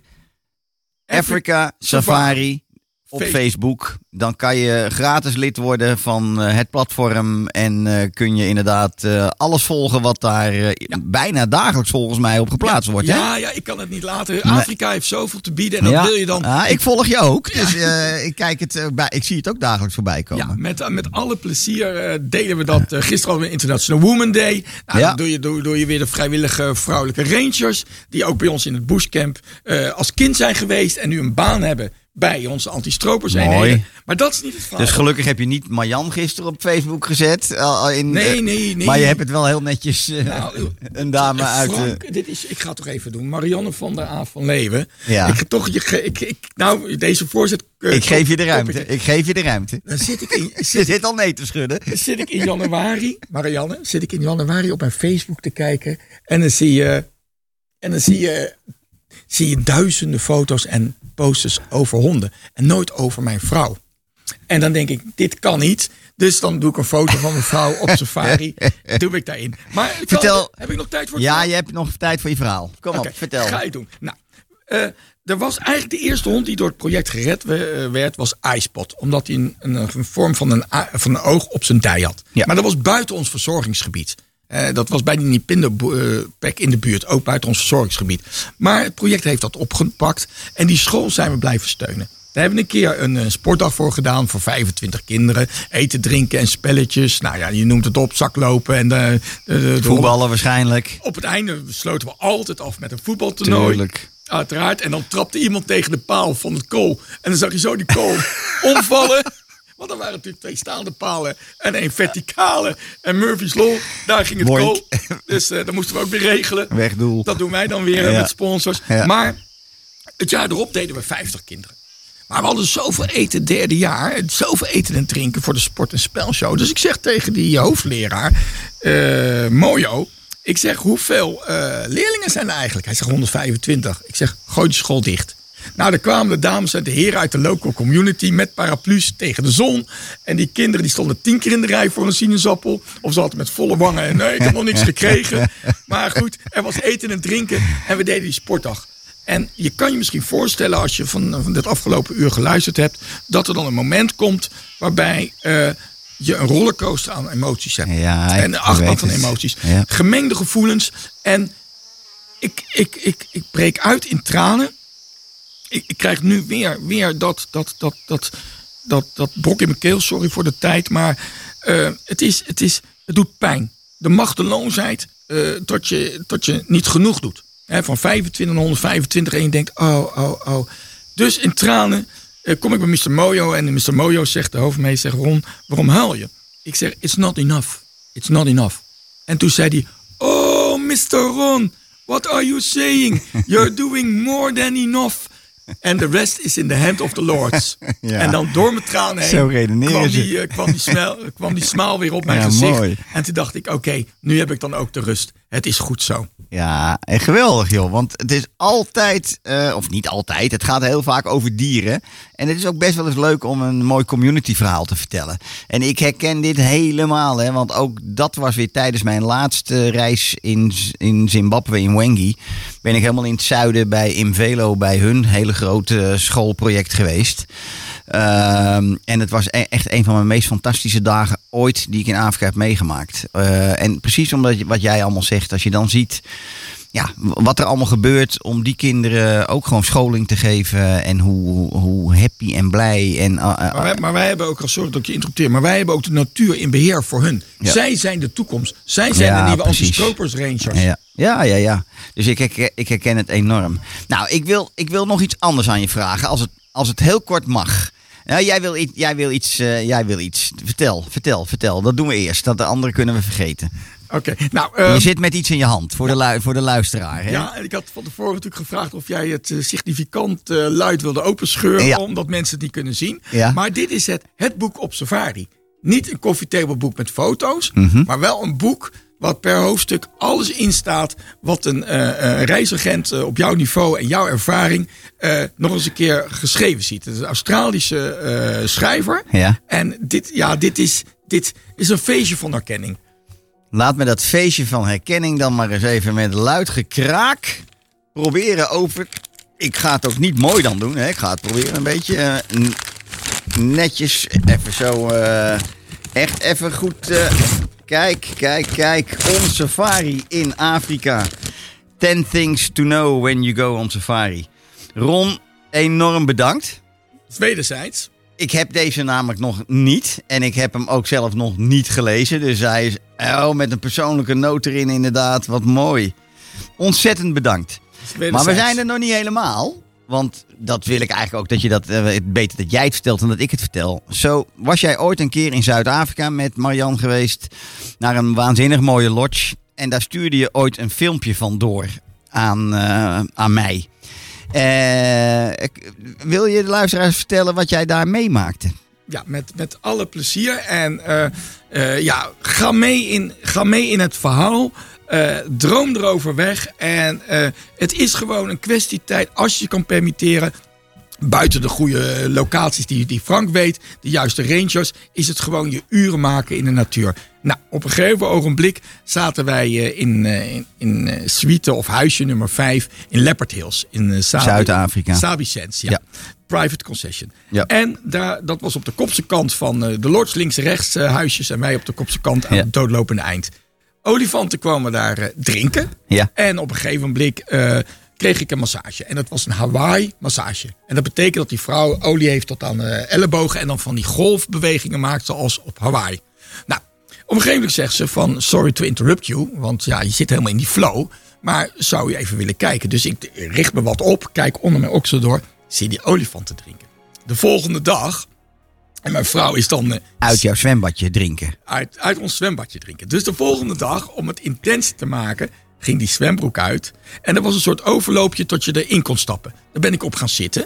[SPEAKER 2] Africa Safari op
[SPEAKER 3] Facebook.
[SPEAKER 2] Facebook. Dan kan je gratis lid worden van eh, het platform. En eh, kun je inderdaad eh, alles volgen wat daar bijna dagelijks volgens mij op geplaatst wordt. hè?
[SPEAKER 3] ja, ja, ik kan het niet laten. Afrika heeft zoveel te bieden. En dat
[SPEAKER 2] Ja.
[SPEAKER 3] wil je dan.
[SPEAKER 2] Ja, ik volg je ook. Dus ik, kijk het, bij, ik zie het ook dagelijks voorbij komen.
[SPEAKER 3] Ja, met, met alle plezier deden we dat. gisteren hadden we International Woman Day. Nou. Dan doe je, doe, doe je weer de vrijwillige vrouwelijke rangers. Die ook bij ons in het bushcamp als kind zijn geweest. En nu een baan hebben bij onze anti-stropers
[SPEAKER 2] Mooi.
[SPEAKER 3] Maar dat is niet het verhaal.
[SPEAKER 2] Dus gelukkig heb je niet Marjan gisteren op Facebook gezet. in,
[SPEAKER 3] Nee,
[SPEAKER 2] eh,
[SPEAKER 3] nee, nee.
[SPEAKER 2] Maar je hebt het wel heel netjes eh,
[SPEAKER 3] Nou,
[SPEAKER 2] een dame
[SPEAKER 3] Eh,
[SPEAKER 2] uit...
[SPEAKER 3] dit is, ik ga het toch even doen. Marianne van der A. van Leeuwen.
[SPEAKER 2] Ja.
[SPEAKER 3] Ik, toch, je, ik, ik, nou, deze voorzet.
[SPEAKER 2] ik geef je de ruimte. Ik geef je de ruimte.
[SPEAKER 3] Dan zit ik in,
[SPEAKER 2] Ze zit al nee te schudden.
[SPEAKER 3] zit ik in januari, Marianne, zit ik in januari op mijn Facebook te kijken. En dan zie je, en dan zie je, zie je duizenden foto's en posters over honden. En nooit over mijn vrouw. En dan denk ik, dit kan niet. Dus dan doe ik een foto van mijn vrouw op safari. doe ik daarin. Maar kan-
[SPEAKER 2] Vertel-
[SPEAKER 3] heb ik nog tijd voor het
[SPEAKER 2] Ja,
[SPEAKER 3] verhaal?
[SPEAKER 2] je hebt nog tijd voor je verhaal. Kom op, vertel.
[SPEAKER 3] Ga ik doen. Nou, eh, er was eigenlijk de eerste hond die door het project gered eh, werd, was iSpot. Omdat hij een, een, een vorm van een, van een oog op zijn dij had.
[SPEAKER 2] Ja.
[SPEAKER 3] Maar dat was buiten ons verzorgingsgebied. Eh, dat was bij die Nipindo-pek in de buurt, ook buiten ons verzorgingsgebied. Maar het project heeft dat opgepakt en die school zijn we blijven steunen. Daar hebben we een keer een, eh, sportdag voor gedaan voor 25 kinderen. Eten, drinken en spelletjes. Nou ja, je noemt het op, zaklopen en de, de, de, de
[SPEAKER 2] Voetballen waarschijnlijk.
[SPEAKER 3] op het einde sloten we altijd af met een voetbaltoernooi.
[SPEAKER 2] Tuurlijk.
[SPEAKER 3] Uiteraard. En dan trapte iemand tegen de paal van het kool. En dan zag je zo die kool omvallen. Want er waren natuurlijk twee staande palen en één verticale. En Murphy's Law, daar ging het kool. Dus eh dat moesten we ook weer regelen.
[SPEAKER 2] Wegdoel.
[SPEAKER 3] Dat doen wij dan weer
[SPEAKER 2] Ja.
[SPEAKER 3] met sponsors.
[SPEAKER 2] Ja.
[SPEAKER 3] Maar het jaar erop deden we 50 kinderen. Maar we hadden zoveel eten derde jaar. Zoveel eten en drinken voor de sport- en spelshow. Dus ik zeg tegen die hoofdleraar, eh, Mojo. Ik zeg, hoeveel eh, leerlingen zijn er eigenlijk? Hij zegt 125. Ik zeg, gooi de school dicht. Nou, dan kwamen de dames en de heren uit de local community met paraplu's tegen de zon. En die kinderen die stonden tien keer in de rij voor een sinaasappel. Of ze hadden met volle wangen en nee, ik heb nog niks gekregen. Maar goed, er was eten en drinken en we deden die sportdag. En je kan je misschien voorstellen als je van, van dit afgelopen uur geluisterd hebt... dat er dan een moment komt waarbij eh, je een rollercoaster aan emoties hebt.
[SPEAKER 2] Ja,
[SPEAKER 3] en een achtbaan van emoties.
[SPEAKER 2] Ja.
[SPEAKER 3] Gemengde gevoelens. En ik, ik, ik, ik breek uit in tranen ik, ik krijg nu weer, weer dat, dat, dat, dat, dat, dat brok in mijn keel. Sorry voor de tijd. Maar eh, het, is, het, is, het doet pijn. De machteloosheid eh dat, je, dat je niet genoeg doet. Van 25 naar 125 en je denkt, oh, oh, oh. Dus in tranen eh, kom ik bij Mr. Mojo. En Mr. Mojo zegt, de hoofdmeester, zegt, Ron, waarom huil je? Ik zeg, it's not enough. It's not enough. En toen zei hij, oh, Mr. Ron, what are you saying? You're doing more than enough. And the rest is in the hand of the Lords.
[SPEAKER 2] Ja.
[SPEAKER 3] En dan door mijn tranen heen
[SPEAKER 2] Zo redeneren
[SPEAKER 3] kwam, die, eh, kwam, die smel, kwam die smaal weer op mijn
[SPEAKER 2] Ja,
[SPEAKER 3] gezicht.
[SPEAKER 2] mooi.
[SPEAKER 3] En toen dacht ik, oké, nu heb ik dan ook de rust. Het is goed zo.
[SPEAKER 2] Ja, en geweldig joh. Want het is altijd, eh, of niet altijd, het gaat heel vaak over dieren. En het is ook best wel eens leuk om een mooi community verhaal te vertellen. En ik herken dit helemaal, hè, want ook dat was weer tijdens mijn laatste reis in, in Zimbabwe, in Wengi. Ben ik helemaal in het zuiden bij Imvelo, bij hun hele grote schoolproject geweest. Ehm, en het was e- echt een van mijn meest fantastische dagen ooit die ik in Afrika heb meegemaakt. Eh, en precies omdat je, wat jij allemaal zegt, als je dan ziet ja, wat er allemaal gebeurt om die kinderen ook gewoon scholing te geven. En hoe, hoe happy en blij en... eh, eh,
[SPEAKER 3] Maar wij, maar wij hebben ook, sorry dat ik je interrupteer, maar wij hebben ook de natuur in beheer voor hun.
[SPEAKER 2] Ja.
[SPEAKER 3] Zij zijn de toekomst. Zij zijn
[SPEAKER 2] Ja,
[SPEAKER 3] de nieuwe anti-scopers rangers.
[SPEAKER 2] Ja, ja, ja. ja. Dus ik herken, ik herken het enorm. Nou, ik wil, ik wil nog iets anders aan je vragen, als het, als het heel kort mag. Nou, jij wil, iets- jij, wil iets, eh, jij wil iets. Vertel, vertel, vertel. Dat doen we eerst. Dat de andere kunnen we vergeten.
[SPEAKER 3] Oké, nou, ehm,
[SPEAKER 2] je zit met iets in je hand voor, de, lui, voor de luisteraar. Hè?
[SPEAKER 3] Ja, en ik had van tevoren natuurlijk gevraagd of jij het eh, significant eh, luid wilde openscheuren,
[SPEAKER 2] Ja.
[SPEAKER 3] omdat mensen het niet kunnen zien.
[SPEAKER 2] Ja.
[SPEAKER 3] Maar dit is het, het boek op safari. Niet een koffietableboek met foto's,
[SPEAKER 2] Mhm.
[SPEAKER 3] maar wel een boek wat per hoofdstuk alles in staat wat een eh, eh, reisagent eh, op jouw niveau en jouw ervaring nog eens een keer geschreven ziet. Het is een Australische schrijver.
[SPEAKER 2] Ja.
[SPEAKER 3] En dit, ja, dit, is, dit is een feestje van herkenning.
[SPEAKER 2] Laat me dat feestje van herkenning dan maar eens even met luid gekraak proberen over. Ik ga het ook niet mooi dan doen. Hè. Ik ga het proberen een beetje netjes. Even zo. echt even goed. Kijk, kijk, kijk. On safari in Afrika. 10 things to know when you go on safari. Ron, enorm bedankt.
[SPEAKER 3] Wederzijds.
[SPEAKER 2] Ik heb deze namelijk nog niet. En ik heb hem ook zelf nog niet gelezen. Dus hij is oh, met een persoonlijke noot erin inderdaad. Wat mooi. Ontzettend bedankt. Maar we zijn er nog niet helemaal. Want dat wil ik eigenlijk ook dat je dat. eh, beter dat jij het vertelt dan dat ik het vertel. Zo was jij ooit een keer in Zuid-Afrika met Marian geweest. Naar een waanzinnig mooie lodge. En daar stuurde je ooit een filmpje van door aan, eh, aan mij. Eh, wil je de luisteraars vertellen wat jij daar meemaakte?
[SPEAKER 3] Ja, met, met alle plezier. En ja, ga mee, in, ga mee in het verhaal. Eh, droom erover weg. En eh, het is gewoon een kwestie tijd, als je je kan permitteren. Buiten de goede locaties die, die Frank weet, de juiste rangers, is het gewoon je uren maken in de natuur. Nou, op een gegeven ogenblik zaten wij eh, in, in, in suite of huisje nummer 5 in Leopard Hills in
[SPEAKER 2] Zuid-Afrika.
[SPEAKER 3] Sabi Sands, ja.
[SPEAKER 2] Ja.
[SPEAKER 3] Private concession.
[SPEAKER 2] Ja.
[SPEAKER 3] En daar, dat was op de kopse kant van de Lords links en rechts eh, huisjes en wij op de kopse kant aan
[SPEAKER 2] Ja.
[SPEAKER 3] het doodlopende eind. Olifanten kwamen daar eh, drinken.
[SPEAKER 2] Ja.
[SPEAKER 3] En op een gegeven blik eh, kreeg ik een massage. En dat was een Hawaii massage. En dat betekent dat die vrouw olie heeft tot aan de ellebogen en dan van die golfbewegingen maakt zoals op Hawaii. Nou, op een gegeven moment zegt ze van sorry to interrupt you, want ja, je zit helemaal in die flow. Maar zou je even willen kijken? Dus ik richt me wat op, kijk onder mijn oksel door, zie die olifanten drinken. De volgende dag, en mijn vrouw is dan eh,
[SPEAKER 2] Uit jouw zwembadje drinken.
[SPEAKER 3] uit, uit ons zwembadje drinken. Dus de volgende dag, om het intens te maken, ging die zwembroek uit. En er was een soort overloopje tot je erin kon stappen. Daar ben ik op gaan zitten.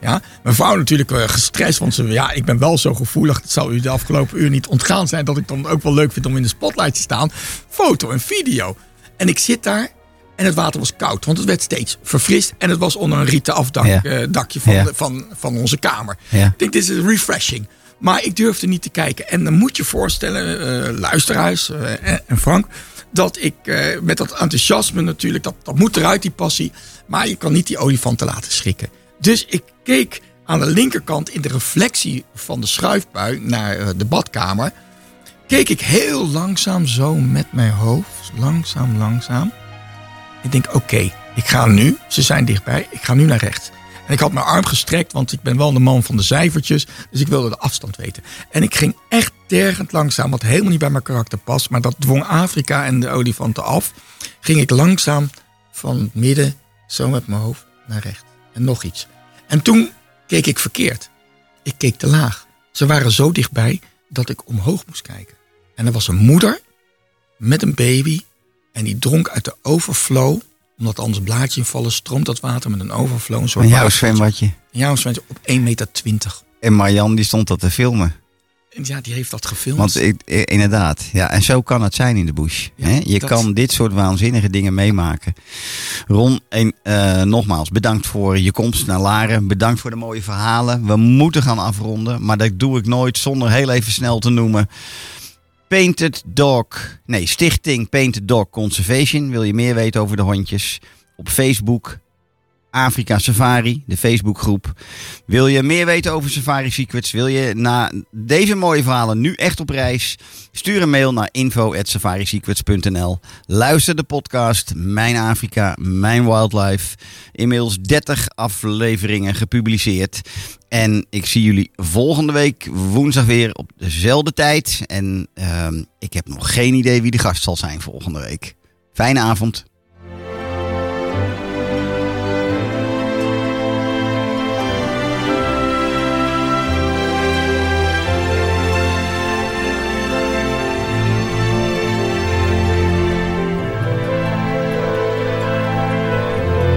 [SPEAKER 3] Ja, mijn vrouw natuurlijk eh, gestrest, want ze, ja, ik ben wel zo gevoelig. Het zal u de afgelopen uur niet ontgaan zijn dat ik dan ook wel leuk vind om in de spotlight te staan. Foto en video. En ik zit daar en het water was koud, want het werd steeds verfrist. En het was onder een rieten afdak,
[SPEAKER 2] Ja.
[SPEAKER 3] eh, van,
[SPEAKER 2] Ja.
[SPEAKER 3] van, van onze kamer.
[SPEAKER 2] Ja.
[SPEAKER 3] Ik denk, dit is refreshing. Maar ik durfde niet te kijken. En dan moet je voorstellen, eh luisteraars eh, en- Frank, dat ik met dat enthousiasme natuurlijk, dat, dat moet eruit, die passie. Maar je kan niet die olifanten laten schrikken. Dus ik keek aan de linkerkant in de reflectie van de schuifbui naar de badkamer. Keek ik heel langzaam zo met mijn hoofd, langzaam, langzaam. Ik denk, oké, ik ga nu, ze zijn dichtbij, ik ga nu naar rechts. En ik had mijn arm gestrekt, want ik ben wel de man van de cijfertjes. Dus ik wilde de afstand weten. En ik ging echt tergend langzaam, wat helemaal niet bij mijn karakter past. Maar dat dwong Afrika en de olifanten af. Ging ik langzaam van het midden, zo met mijn hoofd, naar rechts. En nog iets. En toen keek ik verkeerd. Ik keek te laag. Ze waren zo dichtbij dat ik omhoog moest kijken. En er was een moeder met een baby. En die dronk uit de overflow. Omdat anders blaadje invallen, stroomt dat water met een overflow. Een soort
[SPEAKER 2] jouw zwembadje.
[SPEAKER 3] Jouw zwembadje op 1,20 meter.
[SPEAKER 2] En Marjan die stond dat te filmen.
[SPEAKER 3] En ja, die heeft dat gefilmd.
[SPEAKER 2] Want ik, inderdaad, ja, en zo kan het zijn in de bush.
[SPEAKER 3] Ja,
[SPEAKER 2] hè? Je
[SPEAKER 3] dat-
[SPEAKER 2] kan dit soort waanzinnige dingen meemaken. Ron, en, eh, nogmaals, bedankt voor je komst naar Laren. Bedankt voor de mooie verhalen. We moeten gaan afronden, maar dat doe ik nooit zonder heel even snel te noemen. Painted Dog, nee, Stichting Painted Dog Conservation. Wil je meer weten over de hondjes? Op Facebook, Afrika Safari, de Facebookgroep. Wil je meer weten over Safari Secrets? Wil je na deze mooie verhalen nu echt op reis? Stuur een mail naar info.safarisecrets.nl. Luister de podcast Mijn Afrika, Mijn Wildlife. Inmiddels 30 afleveringen gepubliceerd. En ik zie jullie volgende week woensdag weer op dezelfde tijd. En ehm, ik heb nog geen idee wie de gast zal zijn volgende week. Fijne avond.